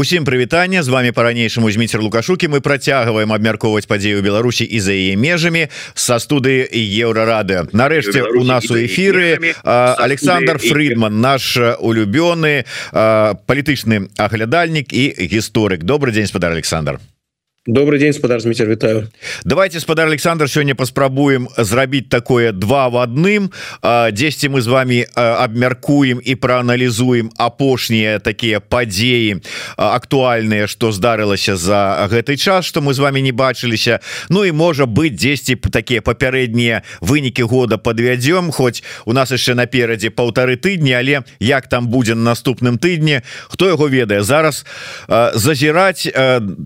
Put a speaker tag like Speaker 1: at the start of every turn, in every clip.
Speaker 1: Усім прывітання з вами по-ранейшаму Зміцер Лукашукі мы працягваем абмяркоўваць падзею Беларусі і за яе межамі са студыі еўрарады. Нарэшце у нас у эфіры Александр Фридман наш улюбёны палітычны аглядальнік і гісторык. Добрый день спадар Александр
Speaker 2: добрый день спадар Зміцер вітаю
Speaker 1: давайте спадар Александр сёння паспрабуем зрабіць такое два в адным дзесьці мы з вами абмяркуем і прааналізуем апошнія такія падзеі актуальныя что здарылася за гэты час что мы з вами не бачыліся Ну і можа быть дзесьці такія папярэднія вынікі года подвядзём хоць у нас яшчэ наперадзе полторы тыдні але як там будзе на наступным тыдні хто яго ведае зараз зазіраць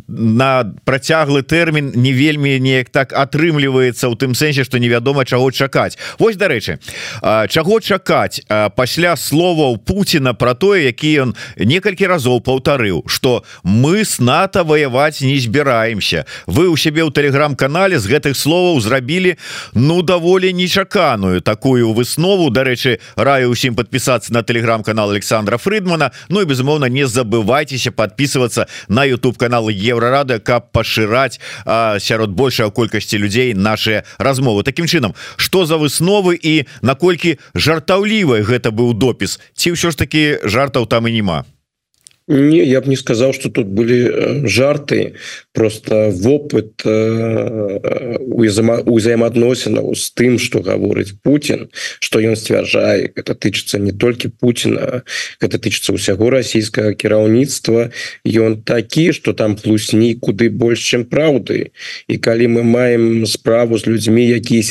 Speaker 1: на працяглы тэрмін не вельмі неяк так атрымліваецца у тым сэнсе что невядома чаго чакаць. Вось дарэчы чаго чакаць пасля словаў Пуціна про тое які ён некалькі разоў паўтарыў что мы с НАТО ваяваць не збіраемся вы у сябе ў телеграм-канале з гэтых словаў зрабілі ну даволі нечаканую такую выснову. Дарэчы раю усім подпісацца на телеграм-канал Александра Фридмана Ну і безумоўна не забывайтеся подписываться на YouTube каналы еврорада каб пашыраць сярод большая колькасці людзей наши размовы. Такім чынам что за высновы і наколькі жартаўлівай гэта быў допіс? Ці ўсё ж таки жартаў там і няма
Speaker 2: Не, я б не сказал что тут были э, жарты. Просто вопыт э, узаемаадносінаў з тым что гаворыць Путін что ён сцвярджае это тычыцца не толькі Путина это тычыцца ўсяго расійскага кіраўніцтва ён такі что там плюсні куды больш чым праўды і калі мы маем справу з людзьмі якія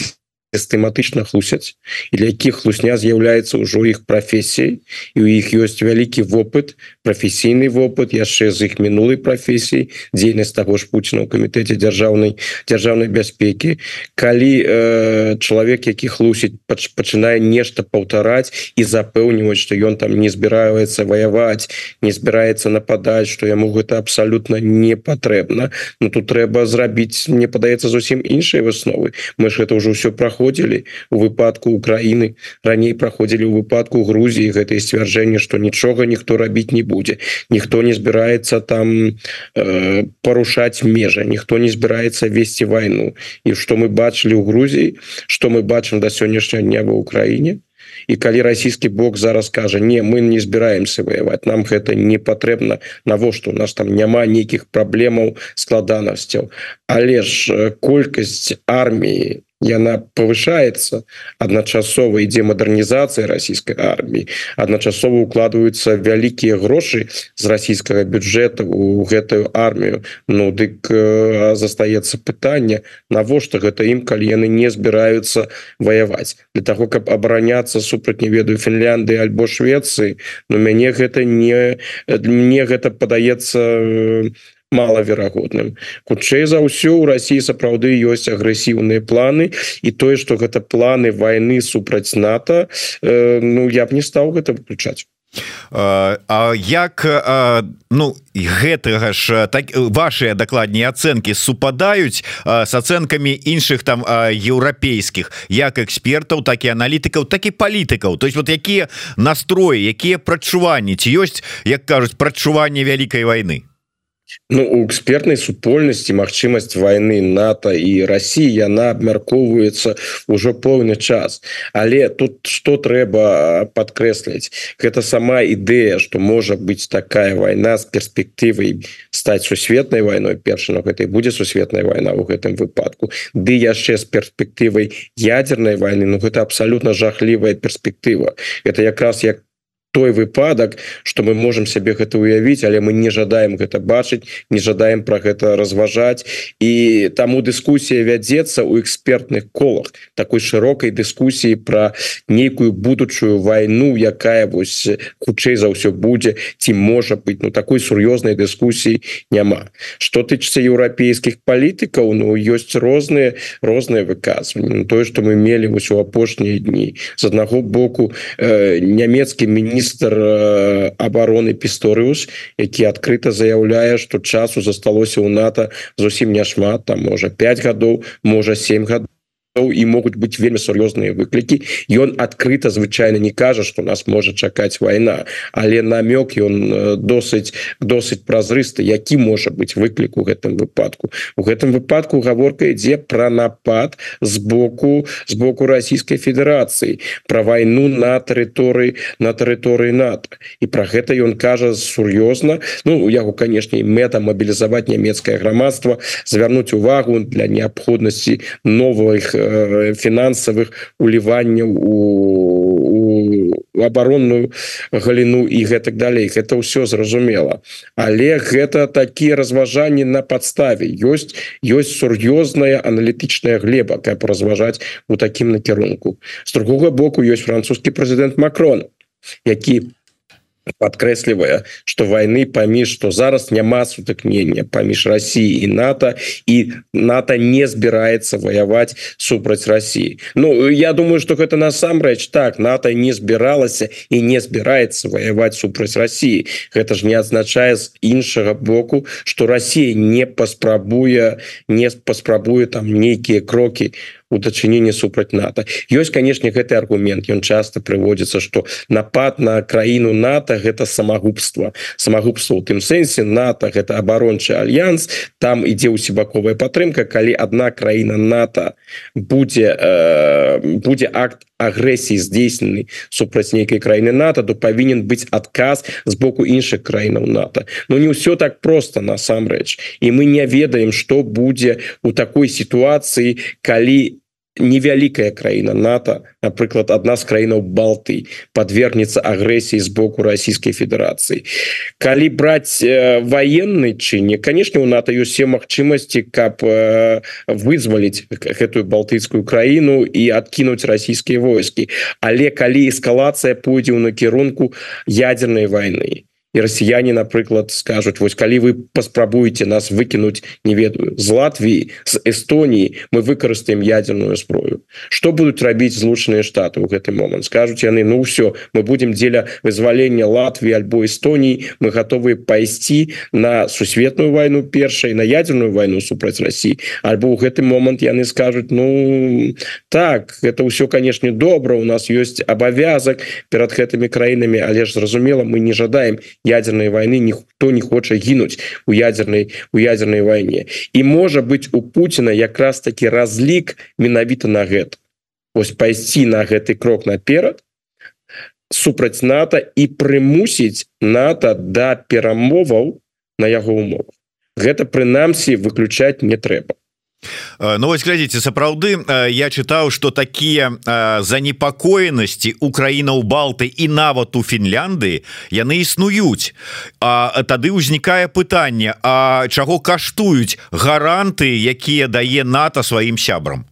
Speaker 2: сістэматычна хлусяць і для якіх хлусня з'яўляецца ўжо іх прафесій і у іх ёсць вялікі вопыт прафесійны вопыт яшчэ з іх мінулай прафесій дзейнасць таго ж Пуціна ў камітэце дзяржаўнай дзяржаўнай бяспекі. Калі э, чалавек які хлусіць пачынае нешта паўтараць і запэўніваць што ён там не збіраецца ваяваць не збіраецца нападаць што яму гэта абсалютна не патрэбна Ну тут трэба зрабіць мне падаецца зусім іншай высновы. Мы ж гэта ўжо ўсё праходзі праходзілі у выпадку Украіны. Раней праходзілі ў выпадку Грузіі. Гэтае сцвярджэнне што нічога ніхто рабіць не будзе. Ніхто не збіраецца там э, парушаць межа ніхто не збіраецца весці вайну. І што мы бачылі ў Грузіі што мы бачым да сённяшняга дня ва ўкраіне. І калі расійскі бок зараз кажа не мы не збіраемся ваяваць нам гэта не патрэбна навошта? У нас там няма нейкіх праблемаў складанасцяў але ж колькасць арміі яна повышается. Адначасова ідзе мадэрнізацыя расійскай арміі адначасова укладваюцца вялікія грошы з расійскага бюджета у гэтую армію Ну дык э, застаецца пытанне навошта гэта ім калі яны не збіраюцца ваяваць для того каб абараняцца супраць не ведаю Фінляндыі альбо Швецыі но мяне гэта не мне гэта падаецца не э, малаверагодным. Хутчэй за ўсё у Росіі сапраўды ёсць агрэсіўныя планы і тое что гэта планы войны супраць НАТО э, Ну я б не стаў гэта выключаць.
Speaker 1: А як ну гэтага ж так ваши дакладней ацэнкі супадаюць с ацэнкамі іншых там еўрапейскіх як экспертаў так і аналітыкаў так і палітыкаў? То есть вот якія настроі якія прачуванні ці ёсць як кажуць прачуванне вялікай войны
Speaker 2: Ну у экспертнай супольнасці магчымасць войны НАТО і Росіі яна абмяркоўваецца ўжо поўны час. Але тут что трэба подкрэсліць гэта сама ідэя что можа быть такая война с перспектывай стаць сусветнай войной перша на гэтай будзе сусветная война у гэтым выпадку. Ды яшчэ з перспектывай ядерной войны Ну гэта абсолютно жахлівая перспектыва. Это як той выпадак что мы можем сябе гэта уявіць але мы не жадаем гэта бачыць не жадаем про гэта разважаць. І таму дыскусія вядзецца у экспертных колах такой шырокай дыскусіі про нейкую будучую войну якая вось хутчэй за ўсё будзе ці можа быть ну такой сур'ёзнай дыскусіі няма. Что тычыцца еўрапейскіх палітыкаў Ну ёсць розныя розныя выказванні. Ну, тое что мы мелі вось у апошнія дні. З аднаго боку э, нямецкі міністр міністр обороны пісторыус які адкрыта заяўляе что часу засталося у НАТО зусім няшмат там можа 5 гадоў можа 7 гадоў і могуць быць вельмі сур'ёзныя выклікі ён адкрыта звычайна не кажа что нас можа чакаць вайна але намёк ён досыць досыць празрысты які можа быць выклік у гэтым выпадку. У гэтым выпадку гаворка ідзе про напад з боку з боку Российской Федерации про войну на тэрыторыі на тэрыторыі НАТО. І про гэта ён кажа сур'ёзна. Ну у яго канешне мэта мобілізаваць нямецкае грамадства звярнуць увагу для неабходнасці новых Э, фінансавых уліванняў у, у абаронную галіну і гэтак далей. Это ўсё зразумела. Але гэта такія разважанні на подставе ёсць ёсць сур'ёзная аналітычная глеба каб разважаць у такім накірунку. З другога боку ёсць французскі прэзідэнт Макрон які по подкрэслівае что войны паміж что зараз няма сутыкнення паміж России и НАТО и НАТО не збірается воевать супраць России Ну я думаю что гэта насамрэч так НАТО не збіралася и не збирается воевать супраць России гэта ж не означае з іншага боку что Россия не паспрабуе не паспрабуе там нейкіе кроки у у дачыненні супраць НАТО. Ёсць канешне гэты аргумент. Ён часто прыводзіцца что напад на краіну НАТО гэта самагубства. Самагубства у тым сэнсе НАТО гэта абарончы альянс там ідзе усебаковая падтрымка калі одна краіна НАТО будзе э, будзе акт агрэсіі здзейснены супраць нейкай краіны НАТО то павінен быць адказ з боку іншых краінаў НАТО. Но не ўсё так просто насамрэч. І мы не ведаем что будзе у такой сітуацыі калі невялікая краіна НАТО напрыклад одна з краінаў балты подвергнется агрэсіі з боку Российской Федерации калі браць э, военный чыне конечно у НАТО ёсць все магчымасці каб э, вызваліць гэтую балтыйскую краіну і откинуть российские войскі. Але калі эскалацыя пойдзе ў накірунку ядерной войны і расіяне напрыклад скажуць вось калі вы паспрабуеце нас выкінуць не ведаю з Латвіі з Эстоніі мы выкарыстаем ядерную зброю что будуць рабіць злучаныя штаты ў гэты момант? Скажуць яны ну ўсё мы будем дзеля вызвалення Латвіі альбо Эстоніі мы готовы пайсці на сусветную войну першай на ядерную войну супраць России альбо ў гэты момант яны скажуць ну так это ўсё канешне добра у нас есть абавязак перад гэтымі краінамі але ж зразумела мы не жадаем ядерной войны ніхто не хоча гінуть у ядерной у ядерной войне. І можа быть у Путина якраз таки разлік менавіта на гэта ось пайсці на гэты крок наперад супраць НАТО і прымусіць НАТО да перамоваў на яго умовах. Гэта прынамсі выключаць не трэба
Speaker 1: ну вось глядзіце сапраўды э, я чытаў что такія э, занепакоенасці Украіна ў балты і нават у Фінляндыі яны існуюць А тады ўзнікае пытанне А чаго каштуюць гаранты якія дае НАТО сваім сябрам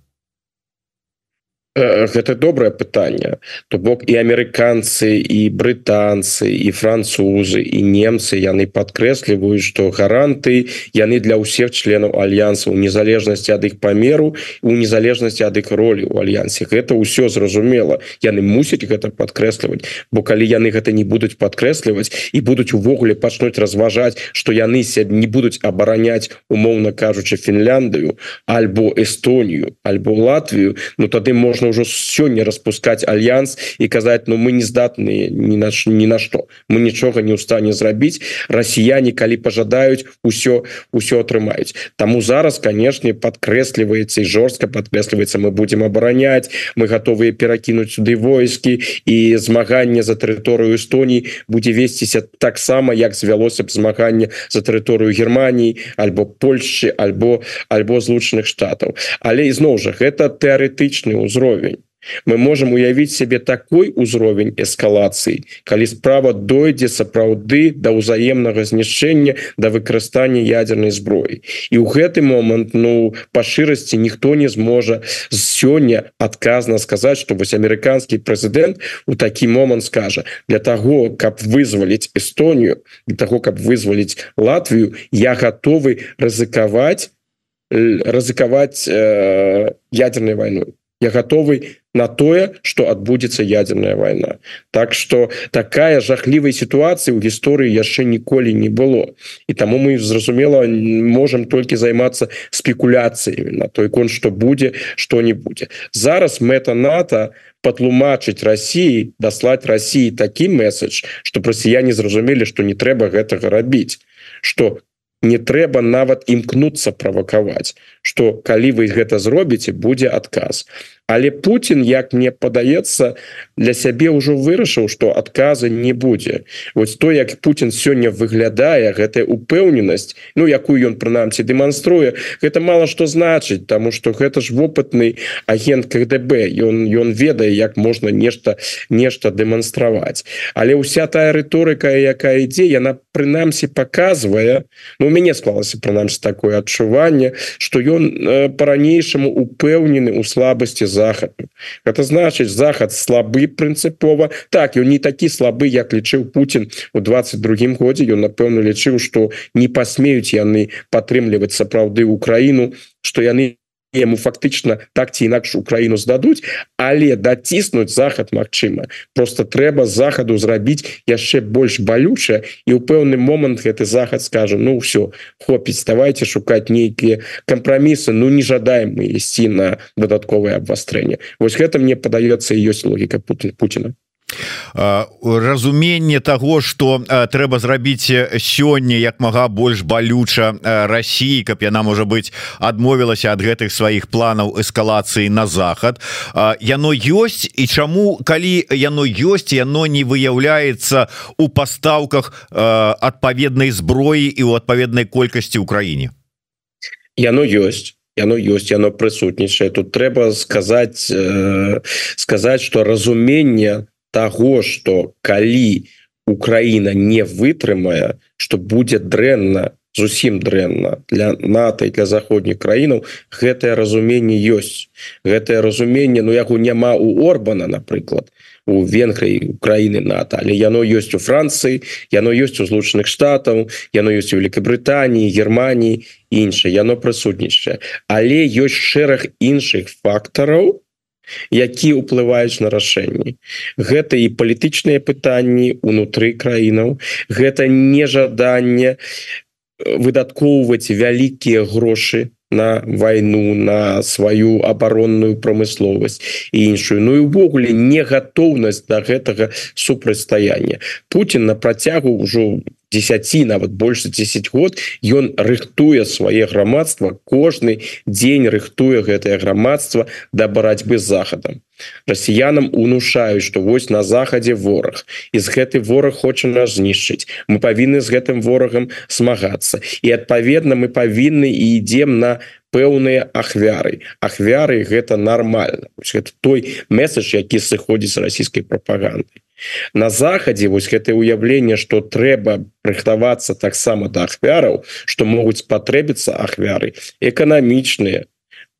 Speaker 2: гэта добрае пытанне то бок і амерыканцы і брытанцы і французы і немцы яны падкрэсліваюць што гаранты яны для ўсіх членаў альянсу незалежнасці ад іх памеру у незалежнасці ад іх ролі у альянсе. Гэта ўсё зразумела яны мусяць гэта падкрэсліваць бо калі яны гэта не будуць падкрэсліваць і будуць увогуле пачнуць разважаць што яны сябе не будуць абараняць умоўна кажучы Фінляндыю альбо Эстонію альбо Латвію Ну тады можна можна ўжо сёння распускаць альянс і казаць Ну мы не здатныя ні на ні на што мы нічога не ў стане зрабіць расіяне калі пожадаюць усё ўсё атрымаюць Таму зараз канешне подкрэсліваецца і жорстка подкрэсліваецца мы будем абараняць мы готовыя перакінуць сюды войскі і змаганне за тэрыторыю Эстоніі будзе весціся таксама як звялося б змаганне за тэрыторыю Геррманіі альбо Польшчы альбо альбо злучаных штатаў але ізноў жа гэта тэарэтычны ўзровень ўзровень мы можем уявіць себе такой узровень эскалацыі калі справа дойдзе сапраўды да ўзаемнага знішчэння да выкарыстання ядерной зброі. І ў гэты момант ну па шырасці ніхто не зможа сёння адказна сказаць что вось амерыканскі прэзідэнт у такі момант скажа для того каб вызваліць Эстонію для того каб вызваліць Латвію я готовы рызыкаваць рызыкаваць э, ядерной войной я готовы на тое что адбудзецца ядерная война так что такая жахлівая ситуация у гісторыі яшчэ ніколі не было. І таму мы зразумела можем толькі займацца спекуляцыями на той кон что будзе что не будзе. Зараз мэта нато патлумачыць России даслаць России такі месседж что расіяне зразумелі что не трэба гэтага рабіць. Что не трэба нават імкнуцца правакаваць что калі вы гэта зробіце будзе адказ але Путін як мне падаецца для сябе ўжо вырашыў что адказа не будзе. Вось то як Путін сёння выглядае гэтая упэўненасць Ну якую ён прынамсі дэманструе гэта мало что значыць тому что гэта ж вопытны агент КДБ ён ён ведае як можна нешта нешта дэманстраваць. Але ўся тая рыторыка якая ідзе яна прынамсі показывае Ну у мяне склалася прынамсі такое адчуванне что ён э, по-ранейшаму упэўнены у слабасці за захад. Это значит захад слабы прынцыпова так ён не такі слабы як лічыў Путін у 22 годзе ён напэўна лічыў что не пасмеюць яны падтрымліваць сапраўды Украіну что яны ему фактычна так ці інакш Украіну здадуць але даціснуць захад Мачыма просто трэба захаду зрабіць яшчэ больш балюча і ў пэўны момант гэты захад скажа Ну все хопіць давайте шукаць нейкія кампрамісы Ну не жадаем мы ісці на дадатковае абвастрэнне Вось гэта мне падаецца ёсць логіка Путина
Speaker 1: разуменне того что трэба зрабіць сёння як мага больш балюча России каб яна можа быть адмовілася ад гэтых сваіх планаў эскалацыі на захад. Яно ёсць і чаму калі яно ёсць яно не выяўляецца у пастаўках адпаведнай зброі і у адпаведнай колькасці Украіне
Speaker 2: яно ёсць яно ёсць яно прысутнічае. Тут трэба сказаць э, сказаць что разуменне того что калі Украина не вытрымае что будзе дрэнна зусім дрэнна для нато для заходніх краінаў гэтае разуменне ёсць. Гэтае разуменне Ну яго няма у Орбана напрыклад у Венгрыі Украіны нато. Але яно ёсць у Францыі яно ёсць у злучаных штатаў яно ёсць у Великабрытаніі Германії іншае. Яно прысутнічае. Але ёсць шэраг іншых фактараў які ўплываюць на рашэнні. Гэта і палітычныя пытанні унутры краінаў. Гэта нежаданне выдаткоўваць вялікія грошы на войну на сваю абаронную прамысловасць і іншую. Ну і увогуле не гатоўнасць да гэтага супрацьстаяння Путін на працягу ўжо 10 нават больше 10 год ён рыхтуе свае грамадства кожны дзень рыхтуе гэтае грамадства да барацьбы з захадам. Расіянам унушаюць что вось на захадзе вораг. І з гэты вораг хоча нас знішчыць. Мы павінны з гэтым ворагам смагацца і адпаведна мы павінны і ідзем на пэўныя ахвяры. Ахвяры гэта нормально гэта той месседж які сыходзіць з расійскай прапаганды. На захадзе вось гэтае уяўленне что трэба рыхтавацца таксама да ахвяраў что могуць спатрэбіцца ахвяры эканамічныя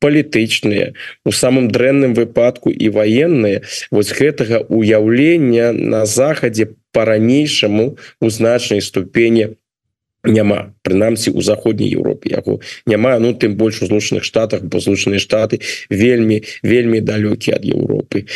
Speaker 2: палітычныя у самым дрэнным выпадку і ваенныя вось гэтага уяўлення на захадзе по-ранейшаму у значнай ступені няма прынамсі у заходняй Еўропе. Яго няма ну тым больш у злучаных штатах бо злучаныя штаты вельмі вельмі далёкі ад Еўропы.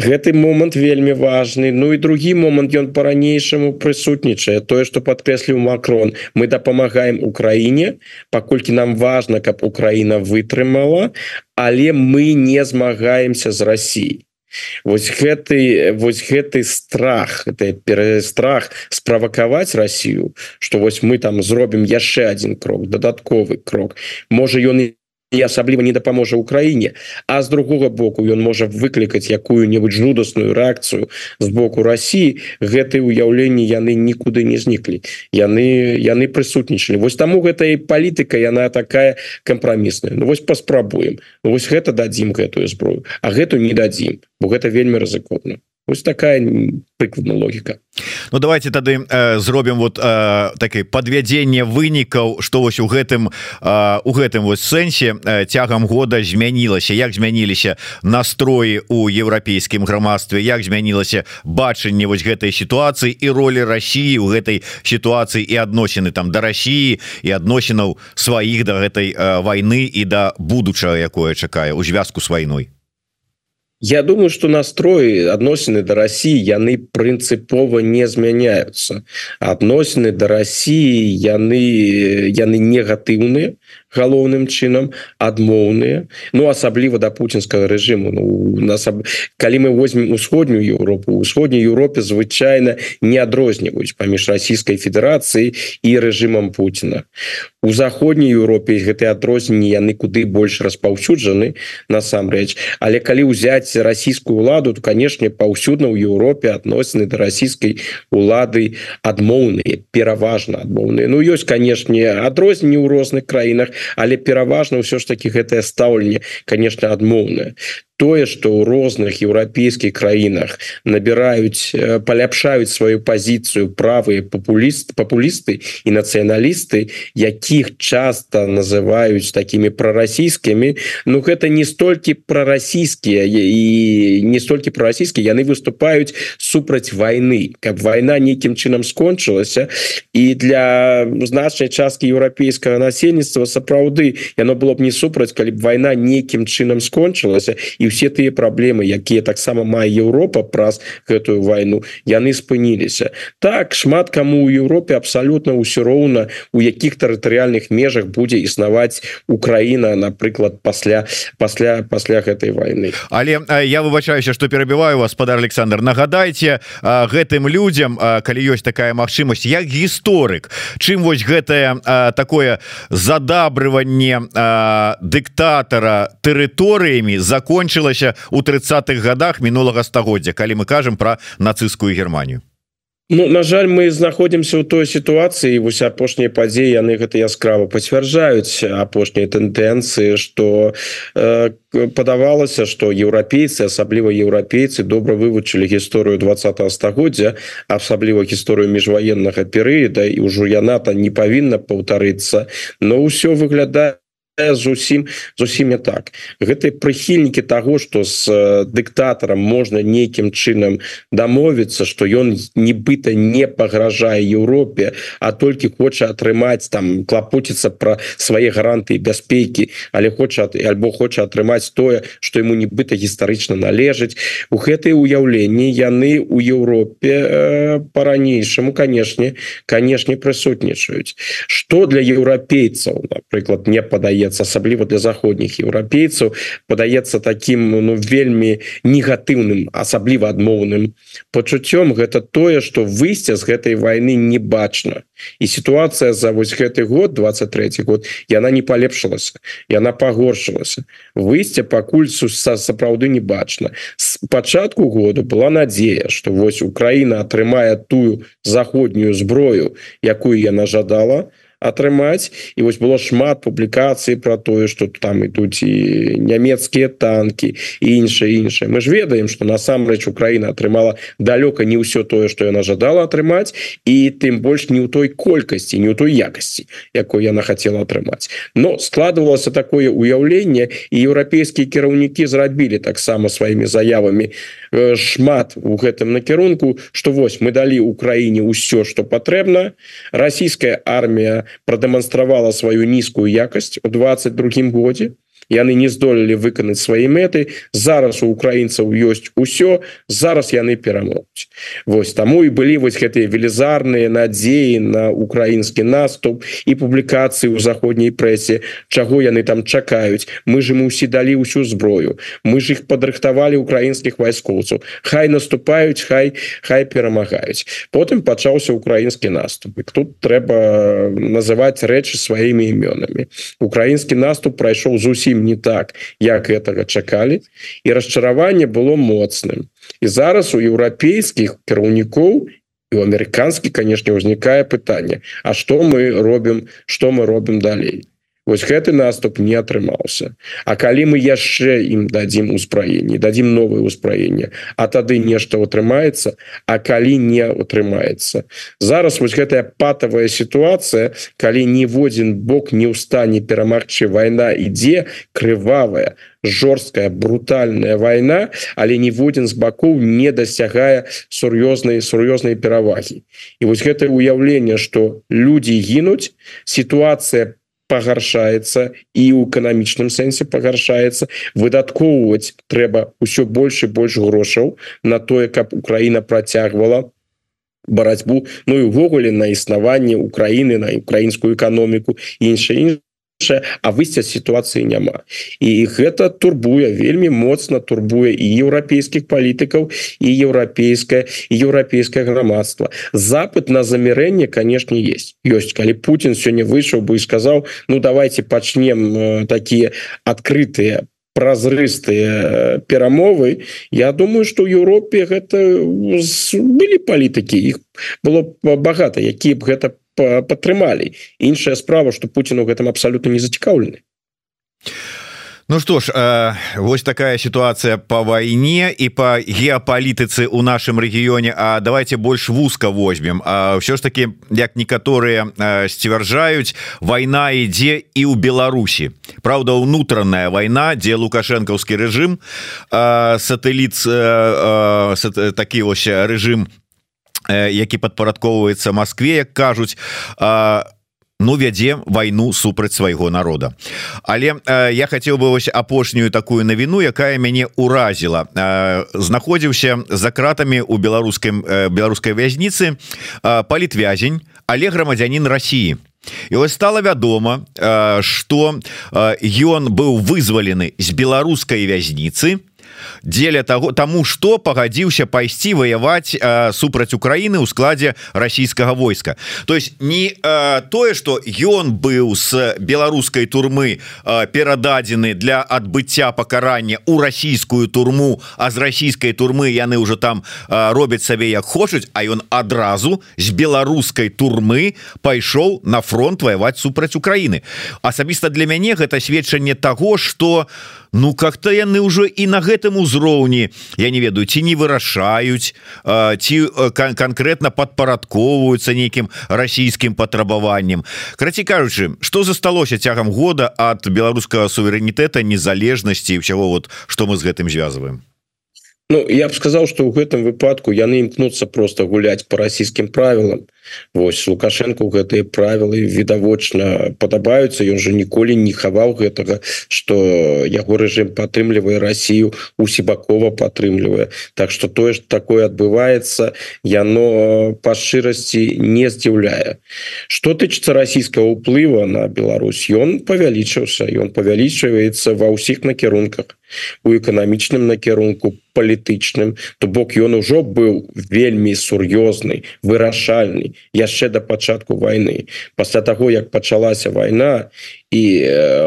Speaker 2: Гэты момант вельмі важны. Ну і другі момант ён по-ранейшаму прысутнічае. Тое что подкрэсліў макрон. Мы дапамагаем Украіне паколькі нам важно каб Украіна вытрымала але мы не змагаемся з Россией Вось гэты вось гэты страх это перастрах справакаваць Россию что вось мы там зробім яшчэ один крок дадатковы крок. Можа ён і і асабліва не дапаможа Украіне а з другого боку ён можа выклікаць якую-небудзь жудасную рэакцыю з боку Росіі. Гэтые уяўленні яны нікуды не зніклі. Яны яны прысутнічалі. Вось таму гэта і палітыка яна такая кампрамісная. Ну вось паспрабуем. Ну, вось гэта дадзім гэтую зброю а гэту не дадзім бо гэта вельмі рызыкотна ось такая прыкладна логіка.
Speaker 1: Ну давайте тады э, зробім вот э, такое подвядзенне вынікаў что вось у гэтым э, у гэтым вот сэнсе э, цягам года змянілася. Як змяніліся настроі у еўрапейскім грамадстве? Як змянілася бачанне вось гэтай сітуацыі і ролі Росіі у гэтай сітуацыі і адносіны там да Росіі і адносінаў сваіх да гэтай э, войны і да будучага якое чакае у звязку с вайной
Speaker 2: Я думаю что настроі адносіны до России яны прынцыпова не змяняются. Адносіны до России яны яны негатыўныя галоўным чынам адмоўныя Ну асабліва да путинскага режиму Ну нас калі мы возьмем усходнюю Европу усходняй Европе звычайна не адрозніваюць паміж Российской Федерацией і режимом Путина у заходняй Европе гэтыя адрозненні яны куды больш распаўсюджаны насамрэч. Але калі ўзяць расійскую ладу то канешне паўсюдна ў Европе адносіны да расійскай улады адмоўныя пераважна адмоўныя. Ну ёсць канешне адрозненні ў розных краінах але пераважна ўсё ж таки гэтае стаўленне конечно адмоўнае. Тое что ў розных еўрапейскіх краінах набіраюць э, паляпшаюць сваю пазіцыю правыя папуліст папулісты і нацыяналісты якіх часто называюць такими прорасійскімі Ну гэта не столькі прорасійскія і не столькі прорасійскія яны выступаюць супраць войны каб война нейкім чынам скончылася і для значнай часткі еўрапейскага насельніцтва сапраўды яно было б не супраць калі б война нейкім чынам скончылася і все тыя праблемы якія таксама мае Еўропа праз гэтую войну яны спыніліся. Так шмат кому у Еўропе абсалютна ўсё роўна у якіх тэрытарыяльных межах будзе існаваць Украіна напрыклад пасля пасля пасля гэтай войны.
Speaker 1: Але я выбачаюся что перабіваю вас спадар Александр. Нагадайте гэтым людям калі ёсць такая магчымасць як гісторык чым вось гэтае такое задабрыванне дыктатара тэрыторыямі закончыць скончылася у тридцатых годах мінулага стагоддзя калі мы кажам про нацистскую Германию
Speaker 2: Ну на жаль мы знаходзімся ў той сітуацыі вось апошнія падзеі яны гэта яскрава пацвярджаюць апошнія тэндэнцыі что э, падавалася что еўрапейцы асабліва еўрапейцы добра вывучылі гісторыю два стагоддзя асабліва гісторыю міжваеннага перыяда і ўжо яна-то не павінна паўтарыцца но ўсё выглядае зусім зусім не так. Гэты прыхільнікі того что с дыктатарам можна нейкім чынам дамовіцца что ён нібыта не пагражае Еўропе а толькі хоча атрымаць там клапоціцца про свае гаранты бяспекі але хоча альбо хоча атрымаць тое что ему нібыта гістарычна належыць. У гэтай уяўленні яны у Еўропе э, по-ранейшаму канешне канешне прысутнічаюць. Что для еўрапейцаў напрыклад не падае падаецца асабліва для заходніх еўрапейцаў падаецца таким ну вельмі негатыўным асабліва адмоўным пачуццём. Гэта тое что выйсця з гэтай войны не бачна і сітуацыя за вось гэты год 23 год яна не палепшылася яна пагоршылася. Выйсця пакуль са сапраўды не бачна с пачатку году была надзея что вось Украіна атрымае тую заходнюю зброю якую яна жадала то атрымаць і вось было шмат публікацый про тое что там ідуць і нямецкія танки і іншае іншае мы ж ведаем что насамрэч Украіна атрымала далёка не ўсё тое что яна жадала атрымаць і тым больш не ў той колькасці не ў той якасці якой яна хотела атрымаць но складывалася такое уяўленне і еўрапейскія кіраўнікі зрабілі таксама сваімі заявамі шмат у гэтым накірунку что вось мы далі Украіне ўсё что патрэбна. Расійская армія прадэманстравала сваю нізкую якасць у 22 годзе яны не здолелі выканаць свае мэты. Зараз у украінцаў ёсць усё зараз яны перамогуць. Вось таму і былі вось гэтыя велізарныя надзеі на украінскі наступ і публікацыі ў заходняй прэсе чаго яны там чакаюць. Мы же мы ўсі далі ўсю зброю. Мы ж іх падрыхтавалі украінскіх вайскоўцаў. Хай наступаюць хай хай перамагаюць. Потым пачаўся украінскі наступ. Тут трэба называць рэчы сваімі імёнамі. Украінскі наступ прайшоў зусім зусім не так як гэтага чакалі і расчараванне было моцным. І зараз у еўрапейскіх кіраўнікоў у амерыканскі канешне ўзнікае пытанне А што мы робім што мы робім далей Вось гэты наступ не атрымаўся А калі мы яшчэ ім дадзім узбраенне дадзім новое ўзбраенне а тады нешта атрымаецца А калі не атрымаецца зараз вось гэтая патавая сітуацыя калі ніводзін бок не ў стане перамагчы вайна ідзе крывавая жорсткая брутальная вайна але ніводзін з бакоў не дасягае сур'ёзнай сур'ёзнай перавагі. І вось гэта ўяўленне что людзі гінуць сітуацыя пагаршаецца і ў эканамічным сэнсе пагаршаецца выдаткоўваць трэба ўсё больш і больш грошаў на тое каб Украіна працягвала барацьбу Ну і увогуле на існаванне Украіны на украінскую эканоміку іншыя а выйсця сітуацыі няма. І гэта турбуе вельмі моцна турбуе і еўрапейскіх палітыкаў і еўрапейскае еўрапейскае грамадства. Запад на замірэнне канешне есть. Ёсць калі Путін сёння выйшаў бы і сказаў Ну давайте пачнем такія адкрытыя празрыстыя перамовы Я думаю что ў Еўропе гэта былі палітыкі іх было багата які б гэта по падтрымалі. Іншая справа что Путін у гэтым абсолютно не зацікаўлены.
Speaker 1: Ну что ж э, вось такая ситуация по войне и по геополітыцы у нашем регионе А давайте больше вузка возьмем. А все ж таки як некаторые э, сцвярджаюць война ідзе і у Беларусі. Правда унутраная война где лукашэнкаўскі режим э, сателлит э, э, такі ось режим які падпарадковваецца Москве як кажуць ну вядзе вайну супраць свайго народа. Але я хацеў бы вось апошнюю такую навіну якая мяне уразіла знаходзіўся за кратамі у беларускім беларускай вязніцы палітвязень але грамадзянин Росіі І вось стала вядома что ён быў вызвалены з беларускай вязніцы дзеля того тому что пагадзіўся пайсці ваяваць супраць Украіны ў складзе расійскага войска. То есть не а, тое что ён быў с беларускай турмы перададзены для адбыцця пакарання у расійскую турму а з расійскай турмы яны уже там а, робяць сабе як хочуць а ён адразу з беларускай турмы пайшоў на фронт ваяваць супраць Украіны. Асабіста для мяне гэта сведчанне того что у Ну как-то яны ўжо і на гэтым узроўні я не ведаю ці не вырашаюць ці кан конкретно падпарадковваюцца нейкім расійскім патрабаваннем краці кажучы что засталося цягам года от беларускага суверэнітэта незалежнасці ўсяго вот что мы з гэтым звязваем
Speaker 2: Ну я б сказал что ў гэтым выпадку яны імкнуцца просто гуляць по расійскім правілам Вось лукашенко гэтыя правілы відавочна падабаюцца ён же ніколі не хаваў гэтага что яго рэжым падтрымлівае Россию усебакова падтрымлівае Так что тое ж такое адбываецца яно па шчырасці не здзіўляе что тычыцца расійскага ўплыва на Беларусь? Ён павялічыўся ён павялічваецца ва ўсіх накірунках у эканамічным накірунку палітычным то бок ён ужо быў вельмі сур'ёзны вырашальны яшчэ да пачатку войны пасля того як пачалася война і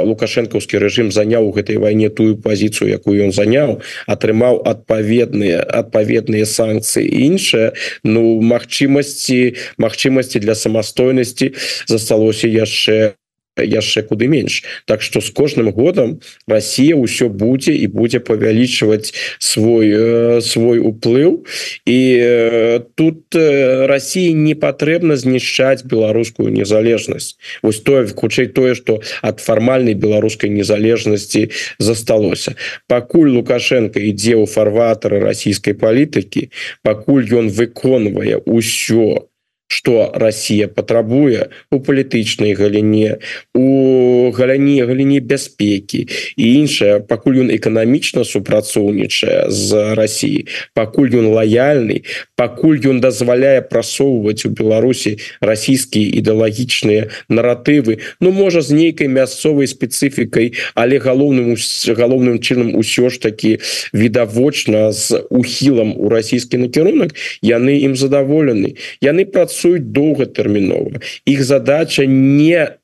Speaker 2: лукашэнкаўскі рэжым заняў у гэтай вайне тую пазіцыю якую ён заняў атрымаў адпаведныя адпаведныя санкцыі іншыя ну магчымасці магчымасці для самастойнасці засталося яшчэ яшчэ куды менш. Так что с кожным годам Россия ўсё будзе і будзе павялічваць свой э, свой уплыў. І э, тут э, России не патрэбна знішчаць беларускую незалежнасць. Вось тое хутчэй тое что от фармальнай беларускай незалежнасці засталося. Пакуль лукашенко ідзе ў фарватары расійскай палітыкі пакуль ён выконвае ўсё что Россия патрабуе у палітычнай галіне у галіне галіне бяспекі і іншая пакуль ён эканамічна супрацоўнічае з Россией пакуль ён лояльны пакуль ён дазваляе прасоўваць у Беларусі расійскія ідэалагічныя наратывы Ну можа з нейкай мясцовай спецыфікай але галоўным галоўным чынам усё ж таки відавочна з ухілам у расійскі накірунак яны ім задаволены яны працуюць працуюць доўгатэрмінова іх задача не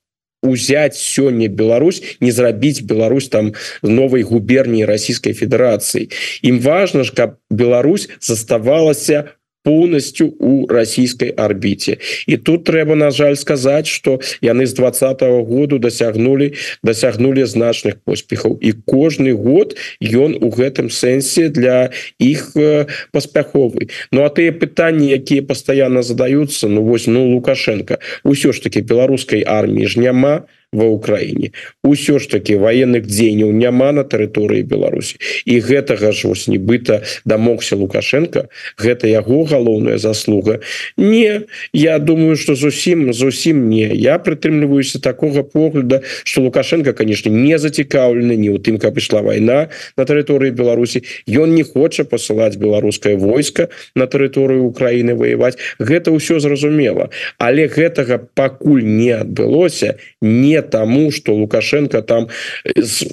Speaker 2: узять сёння Беларусь не зрабіць Беларусь там новой губернии Российской Федерации. Им важно ж каб Беларусь заставалася полностью у российской орбите. И тут трэба на жаль сказать что яны с двадцатого году досягнули досягнули значных поспехов. И кожный год ён у гэтым сэнсе для их э, паспяховый Ну а ты пытанні якія постоянно задаются Ну вось ну лукашенко. Ўсё ж таки беларускай армии ж няма ва ўкраіне. Усё ж таки военных дзеянняў няма на тэрыторыі Беларусі. І гэтага ж вось нібыта дамогся лукашенко. Гэта яго галоўная заслуга. Не я думаю что зусім зусім не. Я прытрымліваюся такого погляда что лукашенко конечно не зацікаўлены не ў тым каб ішла война на тэрыторыі Беларусі. Ён не хоча посылаць беларускае войска на тэрыторыю Украины воевать гэта ўсё зразумела. Але гэтага пакуль не адбылося не тому что лукашенко там з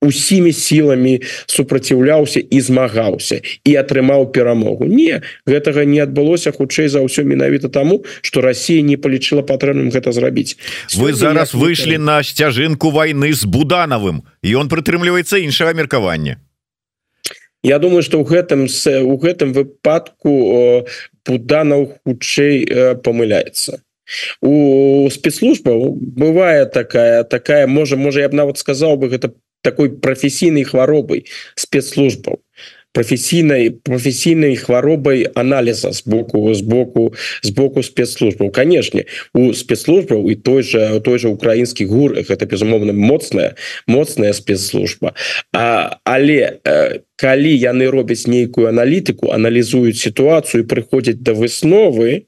Speaker 2: усімі сіламі супраціўляўся і змагаўся і атрымаў перамогу не гэтага не адбылося хутчэй за ўсё менавіта таму что Россия не палічыла патрэбным гэта зрабіць.
Speaker 1: Вы зараз выйшлі на сцяжынку войны з буданавым і он прытрымліваецца іншага меркавання.
Speaker 2: Я думаю что ў гэтым у гэтым выпадку буданаў хутчэй памыляецца у спецслужбаў бывае такая такая можа можа я б нават сказал бы гэта такой прафесійнай хваробай спецслужбаў. Професійнай професійнай хваробай аналіза з боку з боку з боку спецслужбаў. Канешне у спецслужбаў і той же той же украінскі гур гэта безумоўна моцная моцная спецслужба. А, але э, калі яны робяць нейкую аналітыку аналізуюць сітуацыю прыходзяць да высновы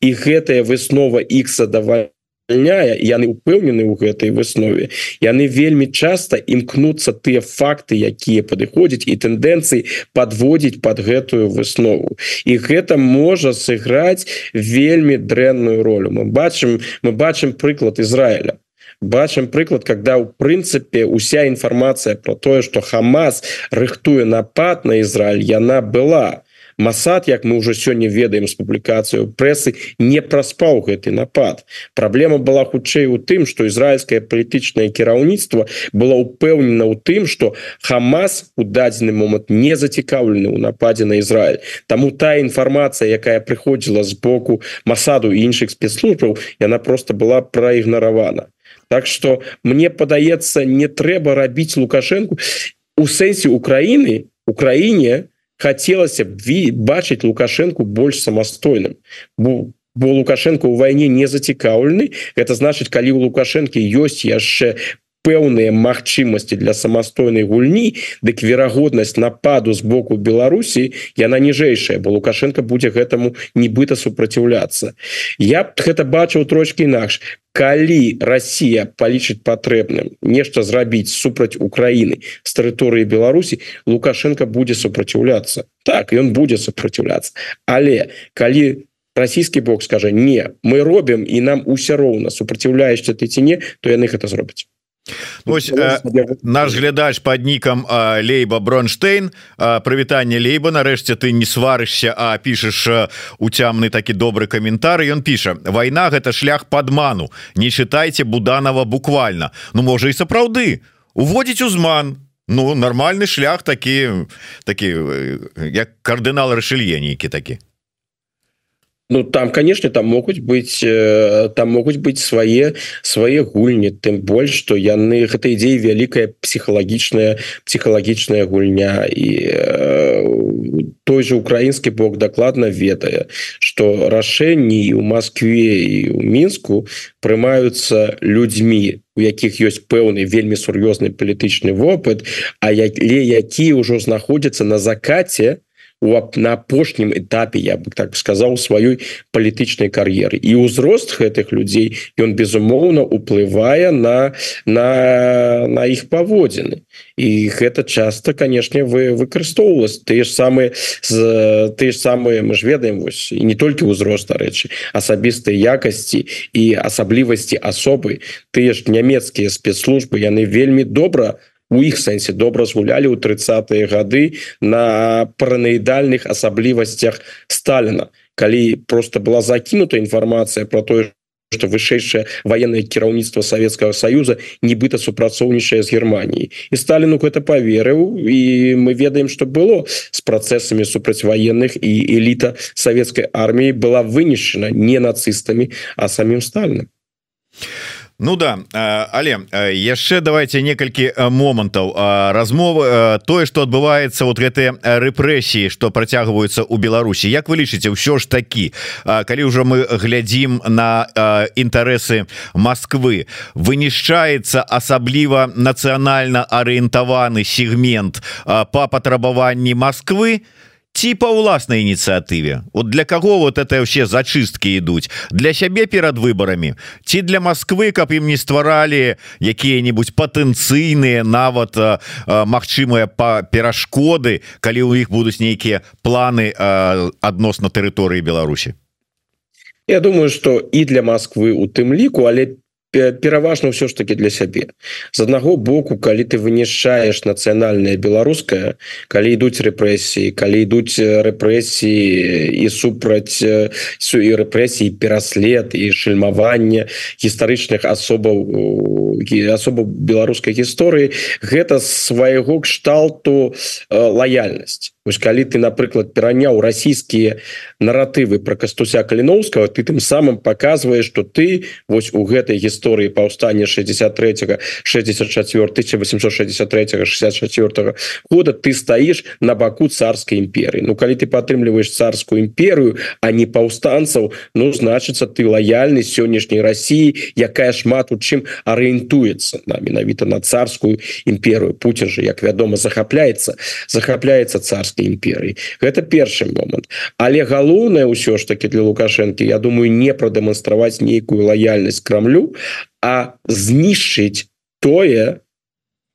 Speaker 2: і гэтая выснова задаваць звальняе яны упэўнены ў гэтай выснове яны вельмі часта імкнуцца тыя факты якія падыходзяць і тэндэнцыі подводзіць под гэтую выснову. І гэта можа сыграць вельмі дрэнную ролю. Мы бачым мы бачым прыклад Ізраіля. Бачым прыклад когда ў прынцыпе уся інфармацыя про тое что Хамас рыхтуе напад на Ізраиль яна была. то Масад як мы уже сёння ведаем з публікацыю прэсы не праспаў гэты напад. Праблема была хутчэй у тым что ізраильскае палітычнае кіраўніцтва было упэўнена ў тым что Хамас у дадзены момант не зацікаўлены ў нападзе на Ізраиль Таму та інфармацыя якая прыходзіла з боку масаду іншых спецслужбаў яна просто была праігнаравана. Так что мне падаецца не трэба рабіць лукашенко у сэнсе Украіны Украіне, хотелось б бачыць лукашенко больш самастойным бо бо лукашенко у войне не зацікаўлены это значит калі у лукашэнкі ёсць яшчэ пэўныя магчымасці для самастойнай гульні дык верагоднасць нападу з боку Беларусі яна ніжэйшая бо лукашенко будзе гэтаму нібыта супраціўляцца. Я б гэта бачыў трошки інакш. Калі Россия палічыць патрэбным нешта зрабіць супраць Украины з тэрыторыі Беларусі лукашенко будзе супраціўляцца. Так ён будзе супраціўляцца. Але калі расійскі бок скажа не мы робім і нам усе роўна супраціўляешься ты ці не то яны гэта зробяць
Speaker 1: Ось э, наш глядач под нікам э, лейба бронштейн. Э, прывітанне лейба. Нарэшце ты не сварышся а пішаш э, уцямны такі добры каментар ён піша война гэта шлях падману. Не чытайце буданова буквально Ну можа і сапраўды уводзіць узман. Ну нармальны шлях такі такі як кардынал рашылье нейкі такі
Speaker 2: Ну там конечно там могуць быть э, там могуць быть свае свае гульні тым больш что яны гэта ідзея вялікая псіхалагічная псіхалагічная гульня. І э, той же украінскі бок дакладна ведае что рашэнні у Москве і у мінску прымаюцца людзьмі у якіх ёсць пэўны вельмі сур'ёзны палітычны вопыт а як які ўжо знаходзяцца на закате то на апошнім этапе я бы так сказаў сваёй палітычнай кар'еры і ўзрост гэтых людзей ён безумоўна уплывае на на на іх паводзіны і гэта часто канешне вы выкарыстоўвалась тыя ж самыя з ты ж самыя мы ж ведаем вось і не толькі ўзрост рэчы асабістыя якасці і асаблівасці асобы тыя ж нямецкія спецслужбы яны вельмі добра у у іх сэнсе добра згулялі ў тридцатые гады на параноідальных асаблівасцях Сталіна. Калі просто была закінута інфармацыя про тое что вышэйшае военное кіраўніцтва Советского союза нібыта супрацоўнічае з Германией і Сталіну гэта поверыў і мы ведаем что было с процессами супрацьваенных і эліта советской армии была вынешена не нацистами а самим Сталиным
Speaker 1: Ну да але яшчэ давайте некалькі момантаў. Размовы тое что адбываецца вот гэтыя рэпрэсіі что працягваюцца у Беларусі. Як вы лічыце ўсё ж такі? Калі ўжо мы глядзім на інтарэсы Москвы вынішчаецца асабліва нацыянальна арыентаваны сегмент по патрабаванні Москвы то ці па ўласнай ініцыятыве вот для кого вот это все зачысткі ідуць для сябе перад выбарамі ці для Москвы каб ім не стваралі якія-нибудь патэнцыйныя нават магчымыя па перашкоды калі ў іх будуць нейкія планы адносна тэрыторыі Беларусі
Speaker 2: Я думаю что і для Москвы у тым ліку але пераважна ўсё ж таки для сябе. З аднаго боку калі ты вынішаешь нацыянальная беларуская калі ідуць рэпрэсіі калі ідуць рэпрэсіі і супраць су і рэпрэсіі пераслед і шельмаванне гістарычных асобаў асобу беларускай гісторыі гэта свайго кшталту лаяльнасць Вось калі ты напрыклад пераняў расійскія наратывы про кастуся каліновского ты тым самым показваешь что ты вось у гэтай гісторыі паўстання 63 64 1863 64 года ты стаіш на баку царской імперии Ну калі ты падтрымліваешь царскую імперыю а не паўстанцаў Ну значыцца ты лояльны сённяшняй России якая шмат у чым арыентуецца на менавіта на царскую імперыю. Путин же як вядома захапляется захапляется царской расійскай імперыі гэта першы момант але галоўнае ўсё ж таки для лукашэнкі Я думаю не прадэманстраваць нейкую лаяльнасць крамлю а знішчыць тое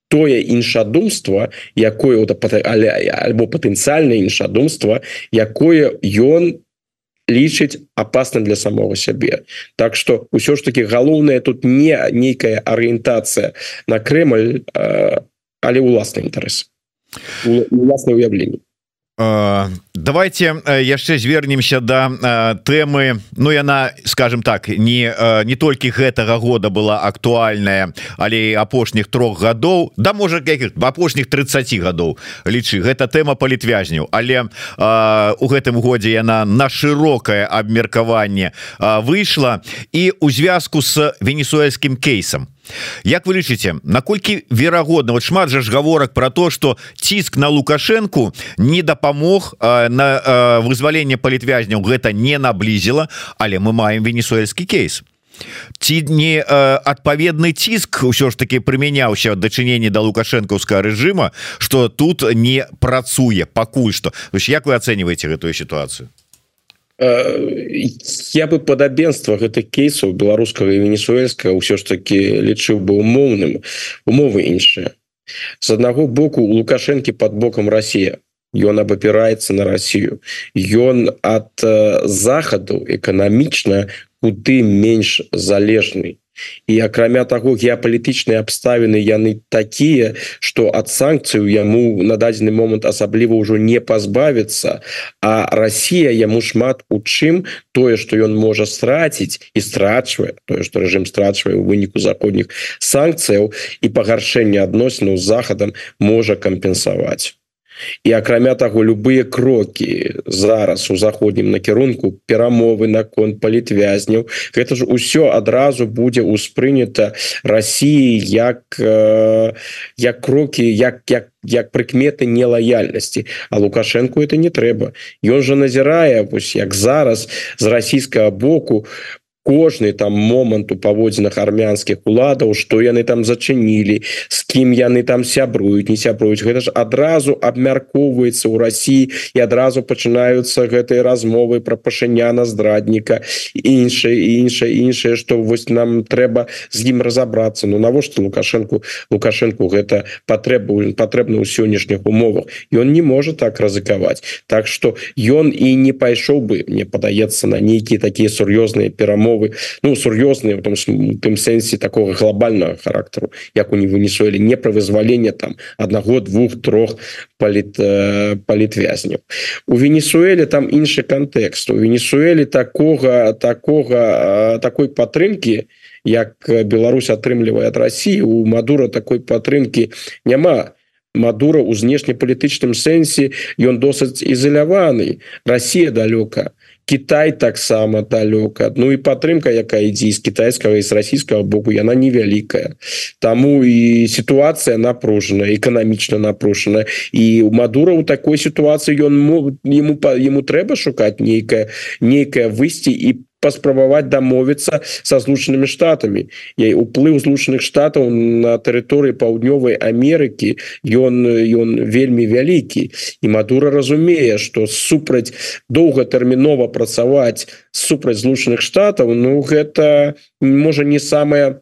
Speaker 2: тое іншадумства якое але альбо патэнцыяльна іншадумства якое ён лічыць опасным для самого сябе Так что ўсё ж таки галоўнае тут не нейкая арыентацыя на Крemль але уласны інтарэс. Уяўленне
Speaker 1: давайте яшчэ звернемся до да, темы Ну яна скажем так не не толькі гэтага года была актуальная але апошніх трох гадоў да можа апошніх 30 гадоў лічы гэта тэма палітвязняў але у гэтым годзе яна на шырокае абмеркаванне выйшла. І у звязку с венесуэльскім кейсам Як вы лічыце наколькі верагодна вот шмат жа ж гаворак про то что ціск на лукашенко не дапамог на вызваленне палітвязняў гэта не наблізіла але мы маем венесуэльскі кейс. Ці не адпаведны ціск ўсё ж таки прымяняўся дачыненне да лукашэнкаўскага рэжыма что тут не працуе пакуль что як вы ацэньваеце гэтую сітуацыю
Speaker 2: я бы падабенства гэтых кейсаў беларускага і венесуэльскага ўсё ж таки лічыў бы умоўным умовы іншыя з аднаго боку у лукашэнкі под бокам Россия ён абапіраецца на Россию ён ад захаду эканамічна куды менш залежны і акрамя таго геапалітычныя абставіны яны такія что ад санкцыю яму на дадзены момант асабліва ўжо не пазбавіцца а Россия яму шмат у чым тое что ён можа страціць і страчвае тое что рэжым страчвае у выніку заходніх санкцыяў і пагаршэння адносінаў з захадам можа кампенсаваць і акрамя таго любыя крокі зараз у заходнім накірунку перамовы наконт палітвязняў гэта ж усё адразу будзе ўспрынята Росіі як як крокі як як як прыкметы нелаяльнасці. А лукашенко это не трэба. Ён жа назірае вось як зараз з расійскага боку кожны там момант у паводзінах армянскіх уладаў что яны там зачынілі с кім яны там сябруюць не сябруюць. Гэта ж адразу абмяркоўваецца ў Росіі і адразу пачынаюцца гэтыя размовы про пашыняна здрадніка іншае іншае іншае что вось нам трэба з ім разобрацца Ну навошта лукашенко лукашенко гэта патрэбу патрэбна ў сённяшніх умовах? Ён не можа так рызыкаваць. Так что ён і не пайшоў бы мне падаецца на нейкія такія сур'ёзныя умовы ну сур'ёзныя в том тым сэнсе такого глобального характеру як у не вынесуэлі не про вызвалення там одного двух трох паліт э, палітвязняў у венесуэле там іншы контекст. У венесуэле такого такого э, такой падтрымки як Беларусь атрымлівае ад России у мадура такой падтрымки няма. Мадура у знешнепалітычным сэнсе ён досыць ізаляваны Россия далёка Китай таксама далёка Ну і падтрымка якая ідзе з китайскага і з расійскага боку яна невялікая Таму і сітуацыя напружана эканамічна напрушана і у мадура у такой сітуацыі ён ему по ему трэба шукаць нейкае нейкае выйсці і паспрабаваць дамовіцца со злучанымі штатами я уплыў злучаных штатаў на тэрыторыі паўднёвай Амерыкі. Ён ён вельмі вялікі. І Мадура разумее что супраць доўгатэрмінова працаваць супраць злучаных штатаў Ну гэта можа не самая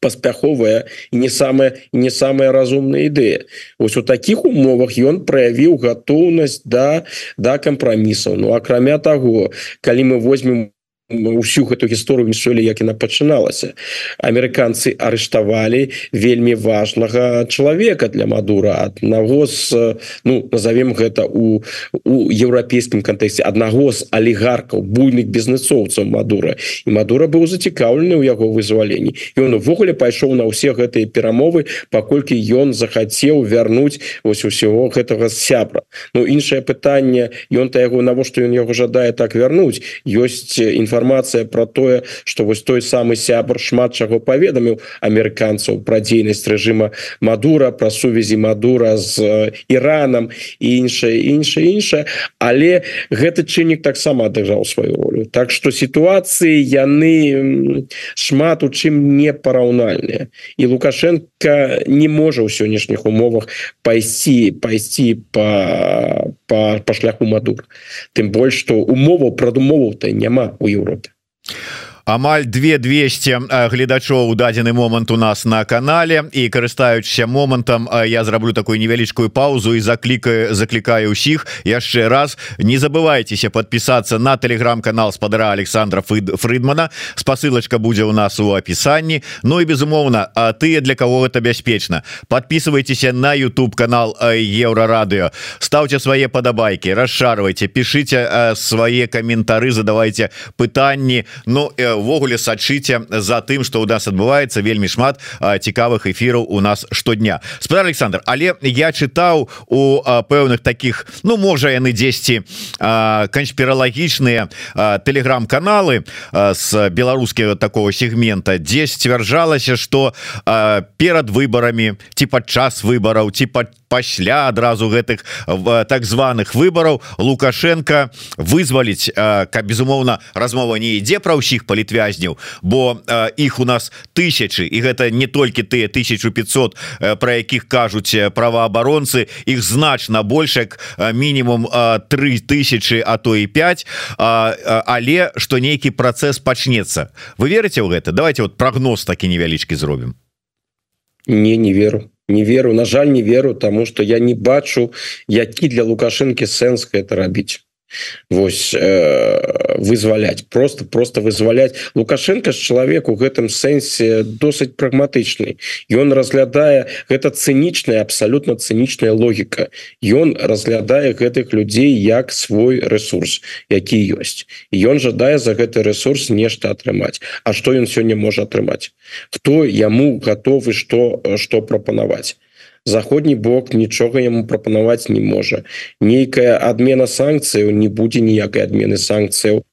Speaker 2: паспяховая і не самая не самая разумная ідэя. Ось у таких умовах ён праявіў гатоўнасць да да кампрамісаў. Ну акрамя того калі мы возьмем ўсю гэту гісторыю мішолі як яна пачыналася. Амерыканцы арыштавалі вельмі важнага чалавека для мадура аднаго з ну назовем гэта у у еўрапейскім кантэксце аднаго з алігаркаў буйных бізнесоўцаў мадура. І мадура быў зацікаўлены ў яго вызваленні. Ён увогуле пайшоў на ўсе гэтыя перамовы паколькі ён захацеў вярнуць вось усього гэтага сябра. Ну іншае пытанне ён то яго навошта ён яго жадае так вярнуць? Ёсць інфа інфармацыя про тое что вось той самы сябр шмат чаго паведаміў амерыканцаў про дзейнасць режима мадура про сувязі мадура з іранам і іншае іншае іншае. Але гэты чыннік таксама адыграў сваю ролю. Так что сітуацыі яны шмат у чым не параўнальныя і лукашенко не можа ў сённяшніх умовах пайсці пайсці по по па шляху мадур тым больш что умоваў прадумоваў-то няма у Europe.
Speaker 1: Амаль 2200 гледачоў у дадзены момант у нас на канале. І карыстаючыся момантам я зраблю такую невялічкую паузу і заклікаю заклікаю ўсіх яшчэ раз. Не забывайтеся подпісацца на телеграм-канал спадара Александра Фрыдмана. Спасылочка будзе у нас у опісанні Ну і безумоўна А тыя для кого это бяспечна подписывайтеся на YouTube канал еврорадыо ставце свае падабайки расшарвайте пишите свае каментары задавайте пытанні. Ну і увогуле сачыце за тым что у нас адбываецца вельмі шмат цікавых эфіраў у нас штодня. Спадар Александр але я чытаў у пэўных таких ну можа яны 10 канспіралагічныя телеграм-каналы с беларускія такого сегмента 10 сцвярджалася что перад выборами ці падчас выбораў под пасля адразу гэтых так званых выбораў лукашенко вызваліць как безумоўна размова не ідзе пра ўсіх палітвязняў бо іх у нас тысячи і гэта не толькі тыя 1500 про якіх кажуць праваабаронцы іх значна больш як мінімум 3000 а то і 5 але что нейкі працэс пачнецца. Вы верыце ў гэта? Давайте вот прогноз такі невялічкі зробім.
Speaker 2: Не не веру. Не веру. На жаль не веру тому что я не бачу які для лукашэнкі сэнс это рабіць Вось э, вызваляць просто просто вызваляць лукашенко з чалавек у гэтым сэнсе досыць прагматычны. Ён разглядае гэта цынічная абсалютна цынічная логіка. Ён разглядае гэтых людзей як свой ресурс які ёсць. Ён жадае за гэты ресурс нешта атрымаць. А што ён сёння можа атрымаць? Хто яму готовы что что прапанаваць заходні бок нічога яму прапанаваць не можа. Нейкая адмена санкцыяў не будзе ніякай адмены санкцыяў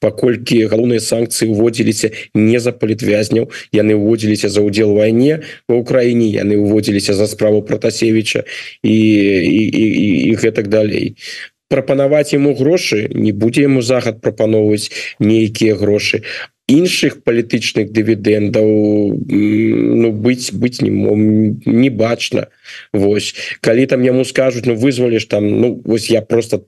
Speaker 2: паколькі галоўныя санкцыі уводзіліся не за палітвязняў яны ўводзіліся за ўдзел вайне ва ўкраіне яны ўводзіліся за справу протасевича і, і, і, і гэтак далей. Прапанаваць ему грошы не будзе ему захад прапаноўваць нейкія грошы іншых палітычных дывідэндаў ну быць быць не не бачна. Вось. Калі там яму скажуць ну вызваліш там ну вось я просто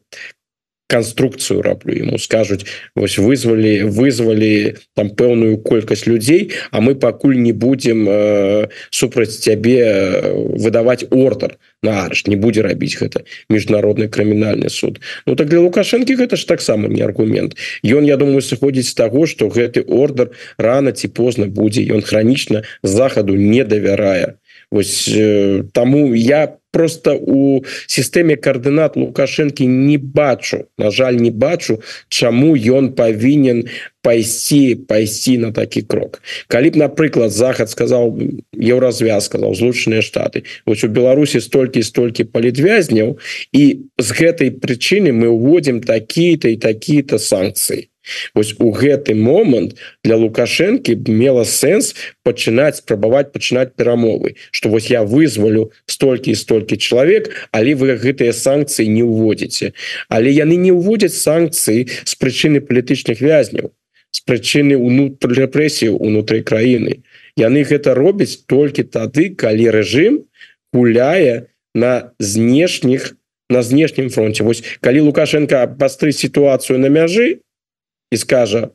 Speaker 2: канструкцыю раблю ему скажуць вось вызвалі вызвалі там пэўную колькасць людзей а мы пакуль не будем э, супраць цябе э, выдаваць ордер на арш не будзе рабіць гэта міжнародны крымінальны суд. Ну так для лукашэнкі гэта ж таксама не аргумент. Ён я думаю сыходзіць з таго что гэты ордер рано ці позна будзе ён хранічна захаду не давярае Вось э, таму я просто у сістэме коаардынат лукашэнкі не бачу на жаль не бачу чаму ён павінен пайсці пайсці на такі крок. Калі б напрыклад захад сказал еўразвяз сказал злучаныя штаты вось у беларусі столькі столькі палітвязняў і з гэтай прычыны мы уводзім такія-то і такія-то санкцыі Вось у гэты момант для лукашэнкі мела сэнс пачынаць спрабаваць пачынаць перамовы что вось я вызвалю столькі і столькі чалавек але вы гэтыя санкцыі не ўводзіце. Але яны не ўводзяць санкцыі з прычыны палітычных вязняў з прычыны унутр рэпрэсію унутры краіны. Яны гэта робяць толькі тады калі рэжым гуляе на знешніх на знешнім фронте Вось калі лукашенко абастры сітуацыю на мяжы і скажа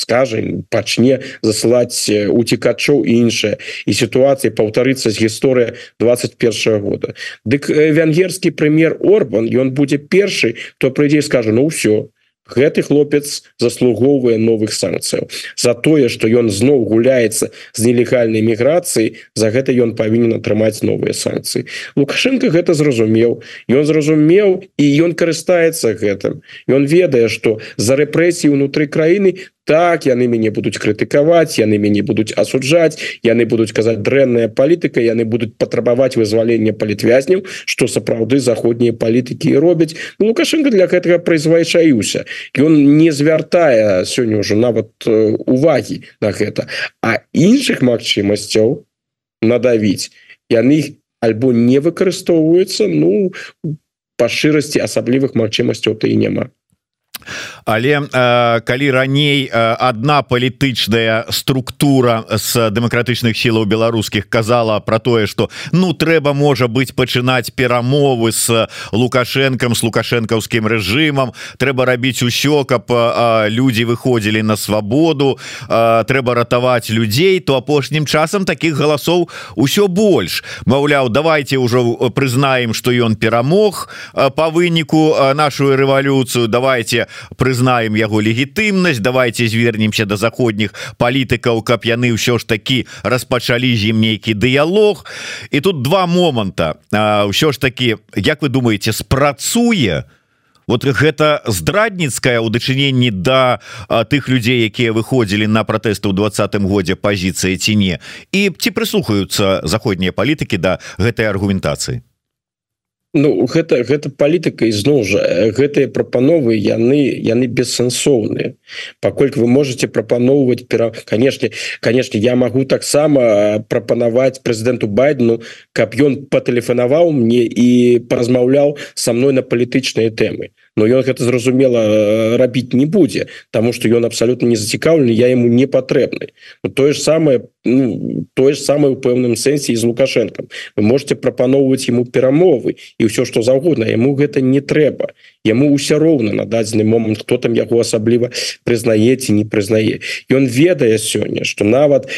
Speaker 2: скажем пачне засылаць уцікачоў іншае і сітуацыі паўтарыцца з гісторыя 21 -го года дык венгерскі прэм'ер Орбан ён будзе першы то прыйдзе скажа ну ўсё гэты хлопец заслугоўвае новых санкцыяў. За тое что ён зноў гуляецца з нелегальнай міграцыі за гэта ён павінен атрымаць новыя санкцыі. Лукашенко гэта зразумеў. Ён зразумеў і ён карыстаецца гэтым. Ён ведае что за рэпрэсіі унутры краіны так яны мяне будуць крытыкаваць яны мяне будуць асуджаць яны будуць казаць дрэнная палітыка яны будуць патрабаваць вызвалення палітвязняў что сапраўды заходнія палітыкі робяць. Ну, лукашенко для гэтага прызвайчаюся ён не звяртае сёння ўжо нават увагі на гэта. А іншых магчымасцяў надавіць яны альбо не выкарыстоўваюцца ну по шчырасці асаблівых магчымасцяў то і няма
Speaker 1: але э, калі раней э, одна палітычная структура с дэмакратычных сілаў беларускіх казала про тое что ну трэба можа быть пачынаць перамовы с лукашенком с лукашэнкаўскім рэжымам. Трэба рабіць усё каб э, людзі выходзілі на свабоду. Э, трэба ратаваць людзей то апошнім часам таких галасоў усё больш. Маўляў давайте ўжо прызнаем что ён перамог э, по выніку э, нашу рэвалюцыю. Давайте прызнаем яго легітымнасць. Давайте звернемся до заходніх палітыкаў каб яны ўсё ж таки распачалі з ім нейкі дыялог. І тут два моманта. Ўсё ж таки Як вы думаете спрацуе? Вот гэта здрадніцкая ў дачыненні да тых людзей якія выходзілі на пратэсты ў двадцатым годзе пазіцыі ці не? І ці прыслухаюцца заходнія палітыкі да гэтай аргументацыі
Speaker 2: Ну гэта гэта палітыка ізноў жа. Гэтыя прапановы яны яны бессэнсоўныя. Паколькі вы можете прапаноўваць пера канешне канешне я магу таксама прапанаваць прэзідэнту байдену каб ён патэлефанаваў мне і паразмаўляў са мной на палітычныя тэмы но ён гэта зразумела э, рабіць не будзе тому что ён абсолютно не зацікаўлены я ему не патрэбны тое ж самое ну, тое ж самое у пэўным сэнсе з лукашенко вы можете прапаноўваць ему перамовы і ўсё что заўгодна ему гэта не трэба яму ўсё роўна на дадзены момант хто там яго асабліва прызнаеце не прызнае ён ведае сёння что нават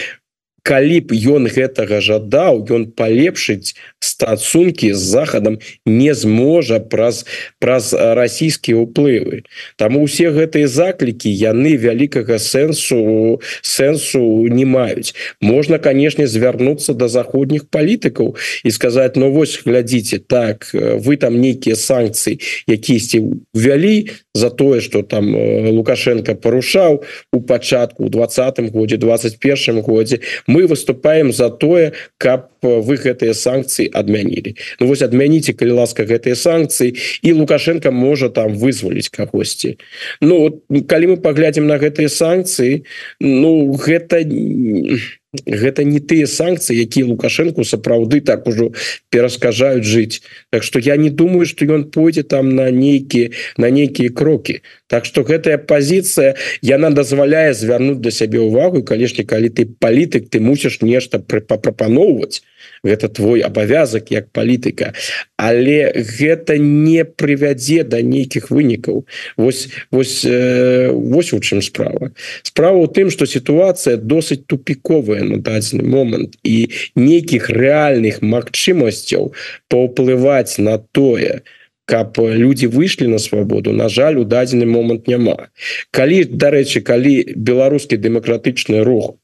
Speaker 2: калі б ён гэтага жадаў ён палепшыць стасункі з захадам не зможа праз праз расійскія ўплывы. Там усе гэтыя заклікі яны вялікага сэнсу сэнсу не маюць. Можна канешне звярнуцца до заходніх палітыкаў і сказаць ну вось глядзіце так вы там нейкія санкцыі якісьці ввялі за тое что там лукашенко парушаў у пачатку у двадцатым годзе 21 годзе мы выступаем за тое каб вы гэтыя санкцыі адмянілі. Ну вось адмяніце калі ласка гэтыя санкцыі і лукашенко можа там вызваліць кагосьці. Ну калі мы паглядзім на гэтыя санкцыі Ну гэта не гэта не тыя санкцыі якія лукашенко сапраўды так ужо пераскажаюць жыць. Так что я не думаю что ён пойдзе там на нейкіе на нейкія крокі. Так что гэтая пазіцыя яна дазваляе звярнуць да сябе ўвагу калішні калі ты палітык ты мусіш нешта прапаноўваць гэта твой абавязак як палітыка. Але гэта не прывядзе да нейкіх вынікаў. Вось вось э, вось у чым справа. Справа у тым что сітуацыя досыць тупіковая на дадзены момант і нейкіх рэальных магчымасцяў паўплываць на тое каб люди выйшлі на свабоду на жаль у дадзены момант няма. Калі дарэчы калі беларускі дэмакратычны рух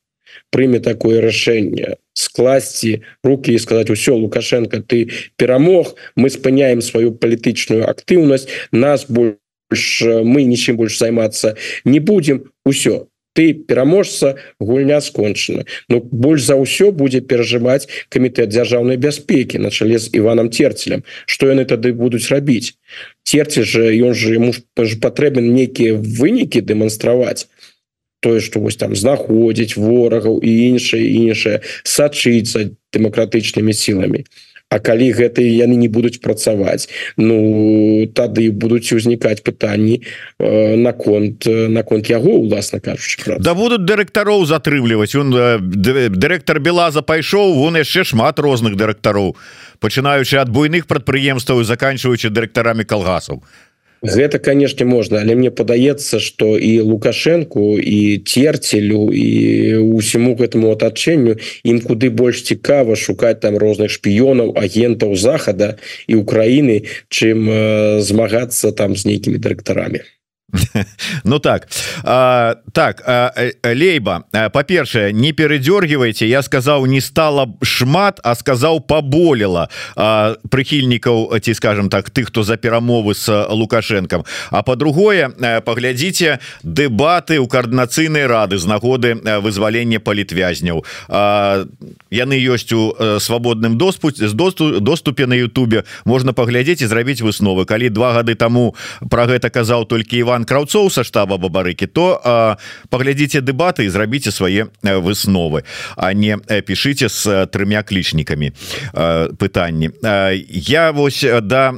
Speaker 2: прыме такое рашэнне скласці руки і сказать усё лукашенко ты перамог мы спыняем сваю палітычную актыўнасць нас больш мы нічым больш займацца не будем усё пераможца гульня скончана Ну больш за ўсё будзе перажываць камітэт дзяржаўнай бяспекі на чале з Іваном терцелем что яны тады будуць рабіць? Терці же ён же ему патрэбен нейкія вынікі дэманстраваць тое что вось там знаходзіць ворагаў і іншае іншае сачыцца дэмакратычнымі сіламі. А калі гэта яны не будуць працаваць Ну тады будуць узнікаць пытанні э, наконт э, наконт яго уласна кажучы
Speaker 1: да будуць дырэктароў затрымліваць. Он э, дырэктар белаза пайшоў вон яшчэ шмат розных дырэктароў пачынаючы ад буйных прадпрыемстваў заканчиваючы дырэктарамі калгасаў
Speaker 2: гэта конечно можна але мне падаецца что і лукашенко і терцелю і усіму гэтаму атачэнню ім куды больш цікава шукаць там розных шпіёнаў агентаў захада і Украіны чым э, змагацца там з нейкімі дырэктарамі
Speaker 1: Ну так а, так а, лейба по-першае не перадёргивайте я сказал не стало шмат а сказал поболела прыхільнікаў ці скажем так тых хто за перамовы с лукашенком. А по-другое поглядзіце дэбаты у коаардынацыйнай рады з нагоды вызвалення палітвязняў яны ёсць у свабодным доспуце з досту доступе на Ютубе. Можна паглядзець і зрабіць высновы. Калі два гады тому про гэта казаў толькі Іван краўцоў са штаба бабарыкі то паглядзіце дэбаты і зрабіце свае высновы а не пішыце з трымя клічнікамі пытанні я вось да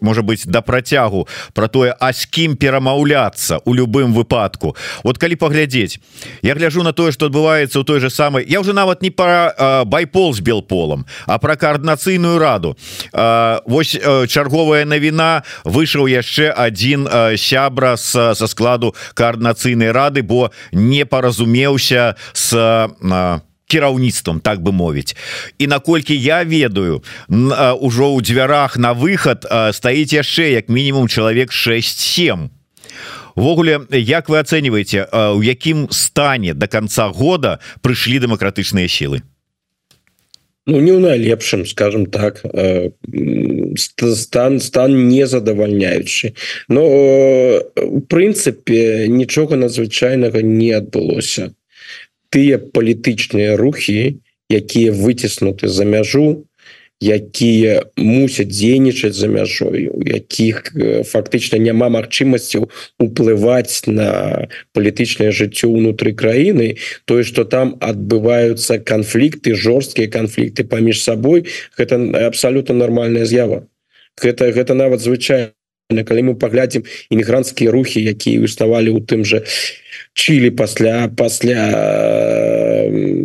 Speaker 1: можа быть да працягу про тое а з кім перамаўляцца у любым выпадку. Вот калі паглядзець я гляжу на тое что адбываецца у той же самой я уже нават не пара байпол з белполом а про коаардынацыйную раду. Вось чарговая навіна выйшаў яшчэ один сябра с со складу коаардынацыйнай рады бо не паразумеўся с кіраўніцтвам так бы мовіць. І наколькі я ведаю ужо ў дзвярах на выход стаіць яшчэ як мінімум чалавек 67 увогуле як вы ацэньваеце у якім стане до конца года прыйшлі дэмакратычныя сілы
Speaker 2: Ну не ў найлепшым скажем так э, стан стан не задавальняючы но у прынцыпе нічога надзвычайнага не адбылося тыя палітычныя рухі якія выціснуты за мяжу якія мусяць дзейнічаць за мяжой у якіх фактычна няма магчымасцяў уплываць на палітычнае жыццё ўнутры краіны тое что там адбываюцца канфлікты жорсткія канфлікты паміж сабой гэта абсалютна нармальная з'ява. Гэта гэта нават звычайна калі мы паглядзім імігрантскія рухі якія існавалі ў тым же Чілі пасля пасля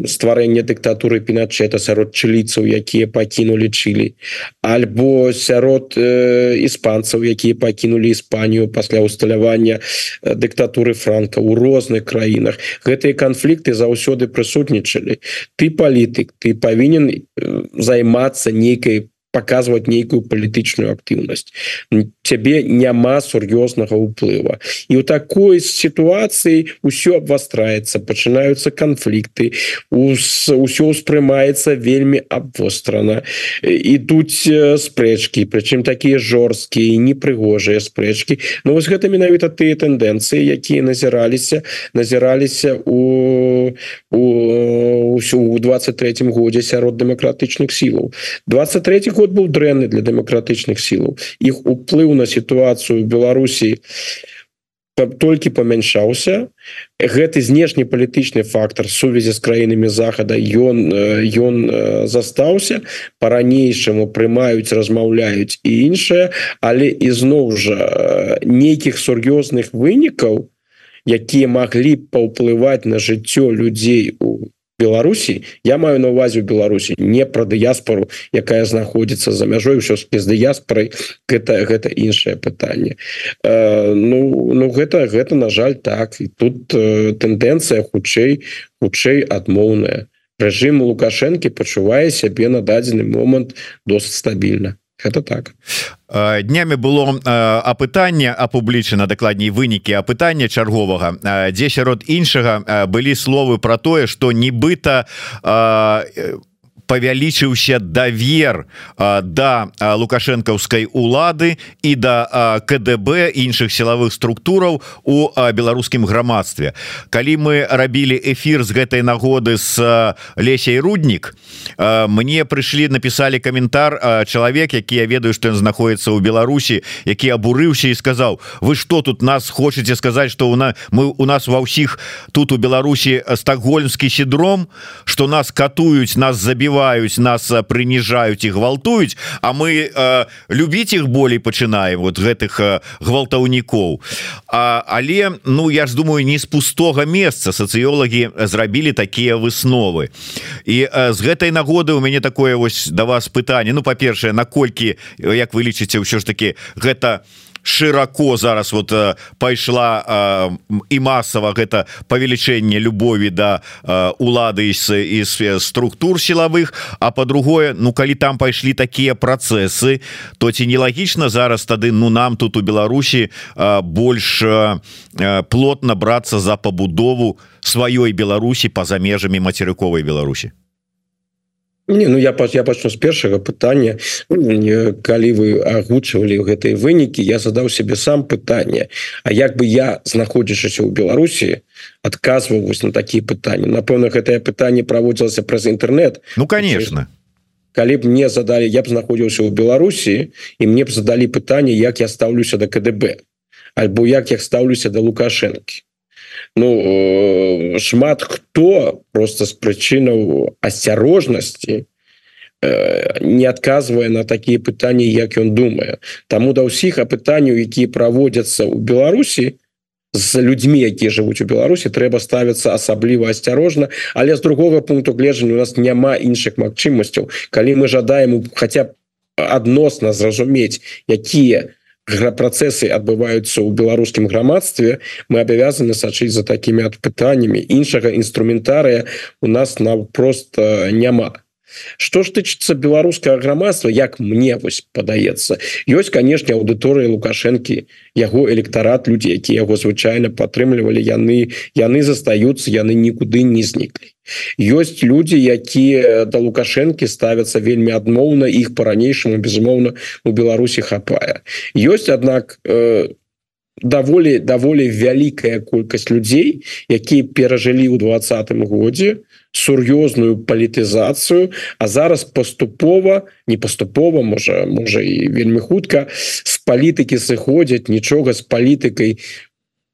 Speaker 2: стварэння дыктатуры піначета сярод чыліцаў якія пакінулі чылі альбо сярод э, іспанцаў якія пакінулі Іспанію пасля усталявання дыктатуры франка ў розных краінах гэтыя канфлікты заўсёды прысутнічалі ты палітык ты павінен займацца нейкай показывать нейкую палітычную актыўнасць цябе няма сур'ёзнага ўплыва і у такой сітуацыі ўсё абвастраецца пачынаюцца канфлікты ўсё ўспрымаецца вельмі абвострана ідуць спрэчкі прычым такія жорсткія непрыгожыя спрэчкі Ну вось гэта менавіта тыя тэндэнцыі якія назіраліся назіраліся у у ўсё у 23 годзе сярод дэмакратычных сілаў 23 год год был дрэнны для дэмакратычных сілаў іх уплыў на сітуацыю Беларусі толькі памяншаўся гэты знешні палітычны фактор сувязі з краінамі захада ён ён застаўся. По-ранейшаму прымаюць размаўляюць і іншае. Але ізноў жа нейкіх сур'ёзных вынікаў якія маглі паўплываць на жыццё людзей у Беларусі я маю на увазе у Беларусі не пра дыяспору якая знаходзіцца за мяжой ўсё з дыяспорай гэта гэта іншае пытанне. Э, ну ну гэта гэта на жаль так. І тут э, тэндэнцыя хутчэй хутчэй адмоўная. Рэжым лукашэнкі пачувае сябе на дадзены момант досыць стабільна это так.
Speaker 1: Днями было апытанне апублічана дакладней вынікі апытання чарговага. Дзе сярод іншага былі словы про тое что нібыта у павялічыўся давер да лукашэнкаўскай улады і да КДБ іншых сілавых структураў у беларускім грамадстве. Калі мы рабілі эфир з гэтай нагоды с лесяй руднік мне прыйшлі написали каментар чалавек які я ведаю что ён знаходіцца ў Беларусі які абурыўся і сказаў вы что тут нас хочетце сказать что у нас мы у нас ва ўсіх тут у Беларусі стокгольмскі синдром что нас катуюць нас забіваюць забіваюць нас прыніжаюць і гвалтуюць А мы э, любіць іх болей пачынаем вот гэтых э, гвалтаўнікоў. Але ну я ж думаю не з пустога месца сацыёлагі зрабілі такія высновы. І э, з гэтай нагоды у мяне такое вось да вас пытанне. Ну па-першае наколькі як вы лічыце ўсё ж таки гэта не широко зараз вот э, пайшла і масава гэта павелічэнне любові да улады из структур сілавых. А по-другое Ну калі там пайшлі такія працэсы то ці нелагічна зараз тады Ну нам тут у Беларусі больш плотна брацца за пабудову сваёй Беларусі па-за межамі мацерыковай Беларусі
Speaker 2: Не, ну я я пачну з першага пытання. Калі вы агучвалі гэтыя вынікі я задаў себе сам пытанне. А як бы я знаходзячыся ў Беларусі адказваў вось на такія пытанні? Напэўна гэтае пытанне праводзілася праз інтэрнет
Speaker 1: Ну конечно.
Speaker 2: Калі б мне задалі я б знаходзіўся ў Беларусі і мне б задалі пытанне як я стаўлюся да КДБ альбо як я стаўлюся да лукашэнкі ну шмат хто просто з прычынаў асцярожнасці не адказвае на такія пытанні як ён думае. Таму да ўсіх апытанняў якія праводзяцца ў Беларусі з людзьмі якія жывуць у Беларусі трэба ставіцца асабліва асцярожна. Але з другога пункту гледжання у нас няма іншых магчымасцяў. Калі мы жадаем хаця б адносна зразумець якія у працэсы адбываюцца ў беларускім грамадстве мы абавязаны сачыць за такімі ад пытаннямі іншага інструментарыя у нас навпрост няма Што ж тычыцца беларускага грамадства як мне вось падаецца? Ёсць канешне аўдыторыя лукашэнкі яго электарат людзі які яго звычайна падтрымлівалі яны яны застаюцца яны нікуды не зніклі. Ёсць люди якія да лукашэнкі ставяцца вельмі адмоўна іх по-ранейшаму безумоўна у Беларусі хапае. Ёсць аднак э, даволі даволі вялікая колькасць людзей якія перажылі ў двадцатым годзе сур'ёзную палітызацыю а зараз паступова не паступова можа можа і вельмі хутка з палітыкі сыходзяць нічога з палітыкай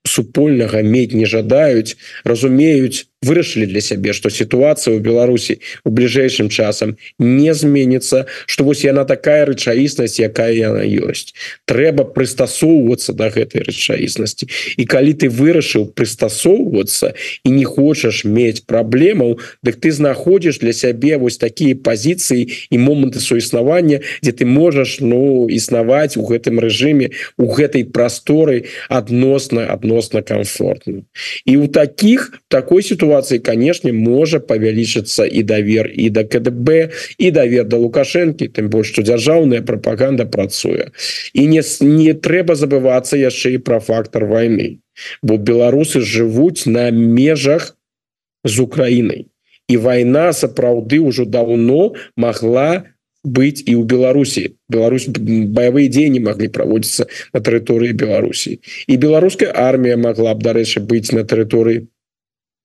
Speaker 2: супольнага мець не жадаюць разумеюць вырашылі для сябе что сітуацыя у Беларусі у бліжэйшым часам не зменится что вось яна такая рэчаіснасць якая яна ёсць. Трэба прыстасоўвацца до да гэтай рэчаіснасці. І калі ты вырашыў прыстасоўвацца і не хочаш мець праблемаў дык ты знаходзіш для сябе вось такія пазіцыі і моманты суіснавання дзе ты можаш ну існаваць у гэтым рэжыме у гэтай прасторы адносна адносна комфортна і у таких такой ситуации ситуации конечно можа павялічыцца і давер і да КДБ і давер да лукашэнкі тым больш што дзяржаўная прапаганда працуе і не не трэба забывацца яшчэ і пра фактор войны бо беларусы жывуць на межах з Украінай і вайна сапраўды ўжо даўно могла быть і ў Беларусі Беларусь баявыя дзеянні маглі праводзіцца на тэрыторыі Беларусі і беларуская армія могла б дарэчы быць на тэрыторыі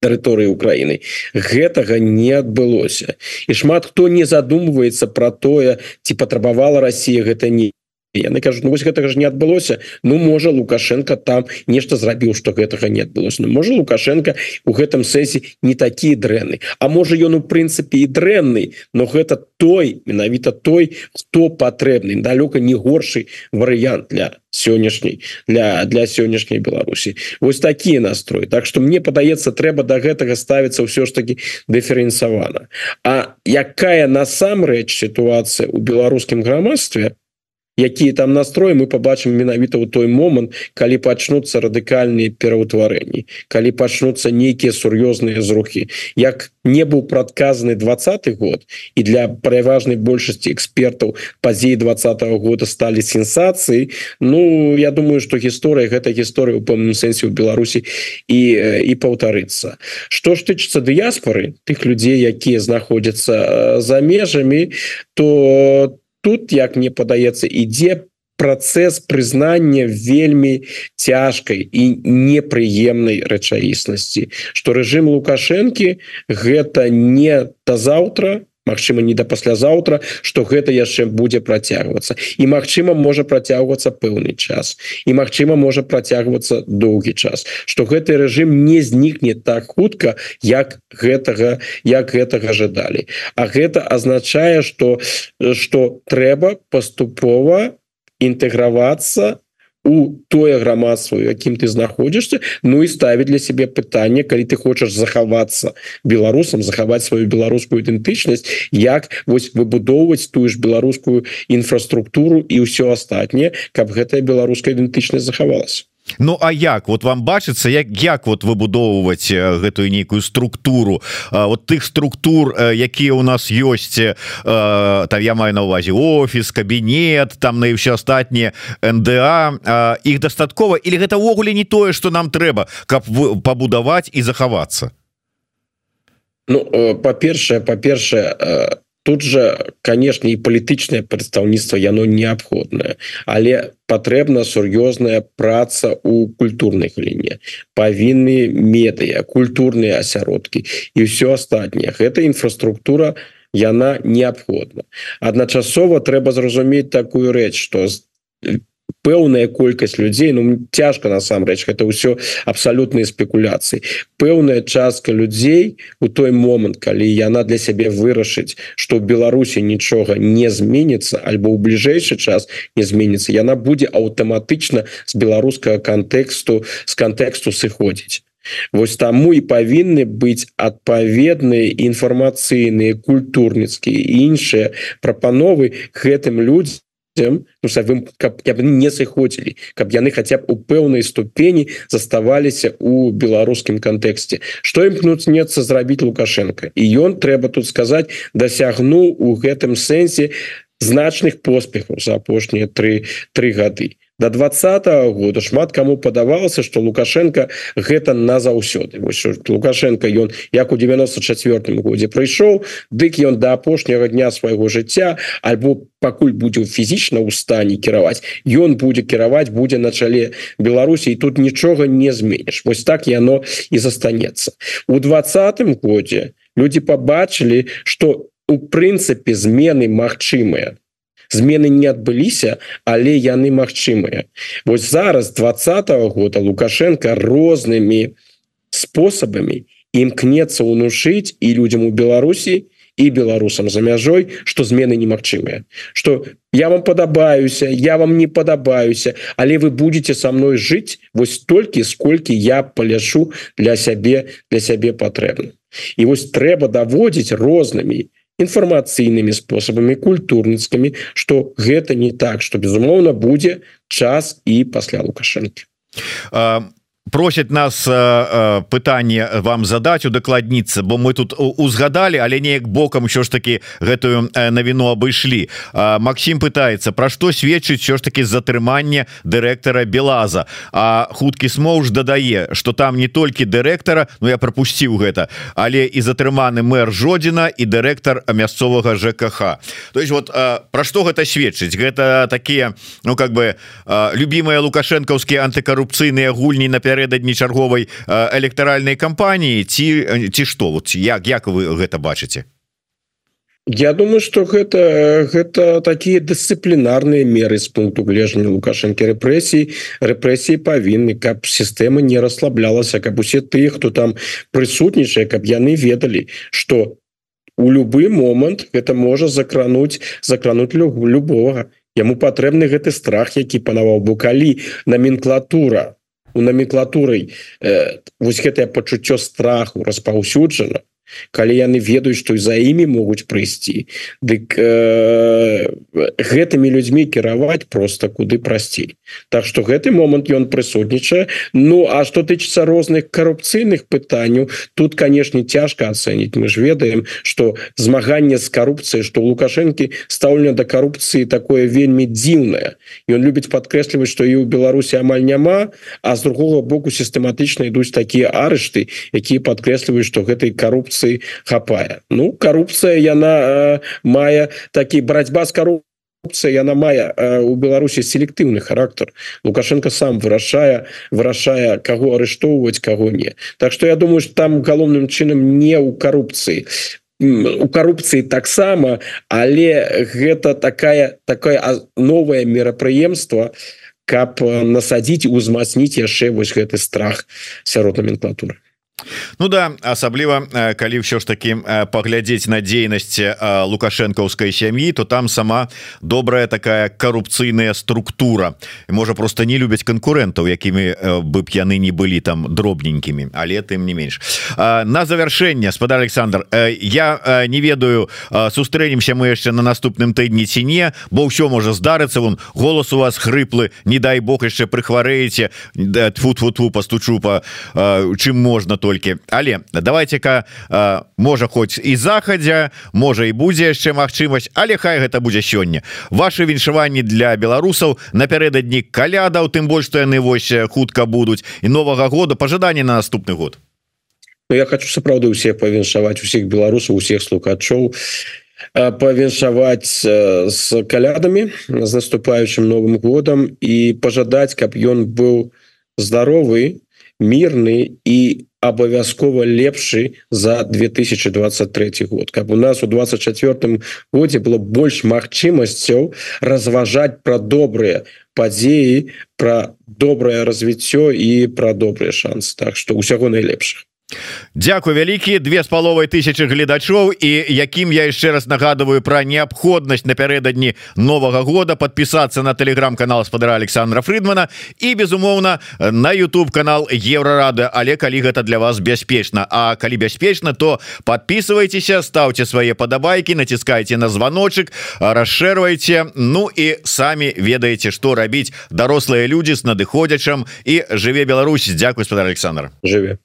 Speaker 2: тэрыторыі Украіны. Гэтага не адбылося. І шмат хто не задумваецца про тое ці патрабавала Россия гэта не яны кажуць ну, вось гэтага ж не адбылося Ну можа лукашенко там нешта зрабіў что гэтага не адбылося Ну можа лукашенко у гэтым сэнсе не такі дрэнны А можа ён у прынцыпе і дрэнны но гэта той менавіта той хто патрэбны далёка не горшы варыянт для сённяшняй для для сённяшняй Беларусі вось такие настрой. Так что мне падаецца трэба до да гэтага ставіцца ўсё ж таки дыферэнцавана А якая насамрэч сітуацыя у беларускім грамадстве якія там настроі мы побачым менавіта ў той момант калі пачнуцца радыкальныя пераўтварэнні калі пачнуцца нейкія сур'ёзныя зрухі. Як не быў прадказаны двадцатый год і для пераважнай большасці экспертаў падзей двадцатого года сталі сенсацыі Ну я думаю что гісторыя гэта гісторыя у пэўным сэнсе ў Беларусі і і паўтарыцца. Что ж тычыцца дыяспоры тых людзей якія знаходзяцца за межамі то там тут як мне падаецца ідзе працэс прызнання вельмі цяжкай і непрыемнай рэчаіснасці что рэжым лукашэнкі гэта не да заўтра Мачыма не да паслязаўтра что гэта яшчэ будзе працягвацца. І Мачыма можа працягвацца пэўны час. І Мачыма можа працягвацца доўгі час. Что гэты рэжым не знікне так хутка як гэтага як гэтага жадалі. А гэта азначае что что трэба паступова інтэгравацца у тое грамадство якім ты знаходзішся Ну і ставить для себе пытанне калі ты хочаш захавацца беларусам захаваць сваю беларускую ідэнтычнасць як вось выбудоўваць тую ж беларускую інфраструктуру і ўсё астатняе каб гэтая беларуская ідэнтычнасць захавалась
Speaker 1: Ну а як? Вот вам бачыцца як як вот выбудоўваць гэтую нейкую структуру? А, вот тых структур якія у нас ёсць там я маю на увазе офіс кабінет там на і все астатнія НДА іх дастаткова? Или гэта ўвогуле не тое что нам трэба каб пабудаваць і захавацца?
Speaker 2: Ну па-першае па-першае тут же конечно і палітычнае прадстаўніцтва яно неабходнае але патрэбна сур'ёзная праца у культурнай галіне павінны медыя культурныя асяродкі і ўсё астатняе гэта інфраструктура яна неабходна адначасова трэба зразумець такую рэч что пэўная колькасць людзей Ну цяжка насамрэч это ўсё абсалютныя спекуляцыі. Пэўная частка людзей у той момант калі яна для сябе вырашыць что Беларусі нічога не зменится альбо ў бліжэйшы час не зменится яна будзе аўтаматычна з беларускага кантэксту з кантэксту сыходзіць. Вось таму і павінны быць адпаведныя інфармацыйныя культурніцкія іншыя прапановы гэтым людзям ну, савым каб не сыходзілі каб яны хаця б у пэўнай ступені заставаліся у беларускім кантэксце что імкнуцца зрабіць лукашенко? І ён трэба тут сказаць дасягнуў у гэтым сэнсе значных поспехаў за апошнія тры тры гады до двадцать -го года шмат кому падавалася что лукашенко гэта назаўсёды. Лукашенко ён як у 94 годзе прыйшоў дык ён до апошняга дня свайго жыцця альбо пакуль будзе фізічна ў стане кіраваць ён будзе кіраваць будзе на чале Беларусі і тут нічога не зменіш. Вось так яно і застанецца. У двадцатым годзе люди побачылі что у прынцыпе змены магчымыя змены не адбыліся але яны магчымыя. Вось зараз двадцатого года лукашенко рознымі спосабамі імкнецца унушыць і людям у Беларусі і беларусам за мяжой что змены немагчымыя. Что я вам падабаюся я вам не падабаюся але вы будете со мной жыць вось толькі сколькі я паляшу для сябе для сябе патрэбна і вось трэба даводзіць рознымі і інфармацыйнымі спосабамі культурніцкамі что гэта не так что безумоўна будзе час і пасля лукашэнкі
Speaker 1: а просят нас э, пытанне вам задать удакладніцца бо мы тут узгадали але неяк бокам що ж таки гэтую навіну абышлі. Макссім пытается про што сведчыць що ж таки затрымання дырэктара Белаза? А хуткі смоўж дадае что там не толькі дырэктара Ну я пропусціў гэта але і затрыманы мэр жодзіна і дырэктар мясцовага ЖКХ то есть вот про што гэта сведчыць? Гэта такія ну как бы любимыя лукашэнкаўскія антыкарупцыйныя гульні на напярэдадні чарговай электаральнай кампаніі? Ці ці што? Вот як як вы гэта бачыце?
Speaker 2: Я думаю что гэта гэта такія дысцыплінарныя меры з пункту гледжання лукашэнкі рэпрэсій. Рэпрэсіі павінны каб сістэма не расслаблялася каб усе тыя хто там прысутнічае каб яны ведалі что у любы момант гэта можа закрануць закрануть любого яму патрэбны гэты страх які панаваў бы. Калі номенклатура у номенклатурай э, вось гэтае пачуццё страху распаўсюджана калі яны ведаюць што за імі могуць прыйсці. Дык э, гэтымі людзьмі кіраваць просто куды прасцей. Так что гэты момант ён прысутнічае. Ну а что тычыцца розных карупцыйных пытанняў тут канешне цяжка ацэніць. Мы ж ведаем что змаганне з карупцыяй что лукашэнкі стаўлена да карупцыі такое вельмі дзіўнае. Ён любіць падкрэсліваць что і ў Беларусі амаль няма а з другого боку сістэматычна ідуць такія арышты якія падкрэсліваюць что гэтай карупцыі хапае Ну карупцыя яна э, мае такі барацьба з карупцыяй яна мае у Беларусі селектыўны характар лукашенко сам вырашае вырашае каго арыштоўваць каго не. Так что я думаю что там галоўным чынам не ў карупцыі у карупцыі таксама але гэта такая такое новое мерапрыемство каб насадзіць узмацніць яшчэ вось гэты страх сярод номенклатуры
Speaker 1: Ну да асабліва калі ўсё ж таки паглядзець на дзейнасць лукашэнкаўскай сям'і то там сама добрая такая карупцыйная структура. Можа просто не любяць канкурэнтаў якімі бы б яны не былі там дробненькімі але тым не менш на завяршэнне спадар Александр я не ведаю сустрэнемся мы яшчэ на наступным тыдні ці не бо ўсё можа здарыцца вон голос у вас хрыплы не дай Бог яшчэ прыхварэеце тфу-тфу-тфу пастучу по чым можна только толькі але давайте-ка можа хоць і захадзя можа і будзе яшчэ магчымасць але хай гэта будзе сёння. Ваши віншаванні для беларусаў напярэдадні калядаў тым больш што яны вось хутка будуць. І новага года пожаданне на наступны год.
Speaker 2: Ну, я хочу сапраўды усе павіншаваць усіх беларусаў усіх слухачоў павіншаваць з калядамі з наступаючым новым годам і пажадаць каб ён быў здаровы мірны і абавязкова лепшы за 2023 год. Каб у нас у 24 годзе было больш магчымасцяў разважаць пра добрыя падзеі пра добрае развіццё і пра добрыя шансы. Так што ўсяго найлепшых
Speaker 1: Дякую вялікі две з паловай тысячи гледачоў. І якім я яшчэ раз нагадываю пра неабходнасць напярэдадні новага года подпісацца на телеграм-канал спадара Александра Фридмана і безумоўна на YouTube канал еврорады але калі гэта для вас бяспечна. А калі бяспечна то подписывайтеся ставце свае падабайкі націскайте на звоночек расшэрвайте Ну і самі ведаеце што рабіць дарослыя людзі з надыходзячам. І жыве Беларусь. Дякую спадар Александр.
Speaker 2: Жыве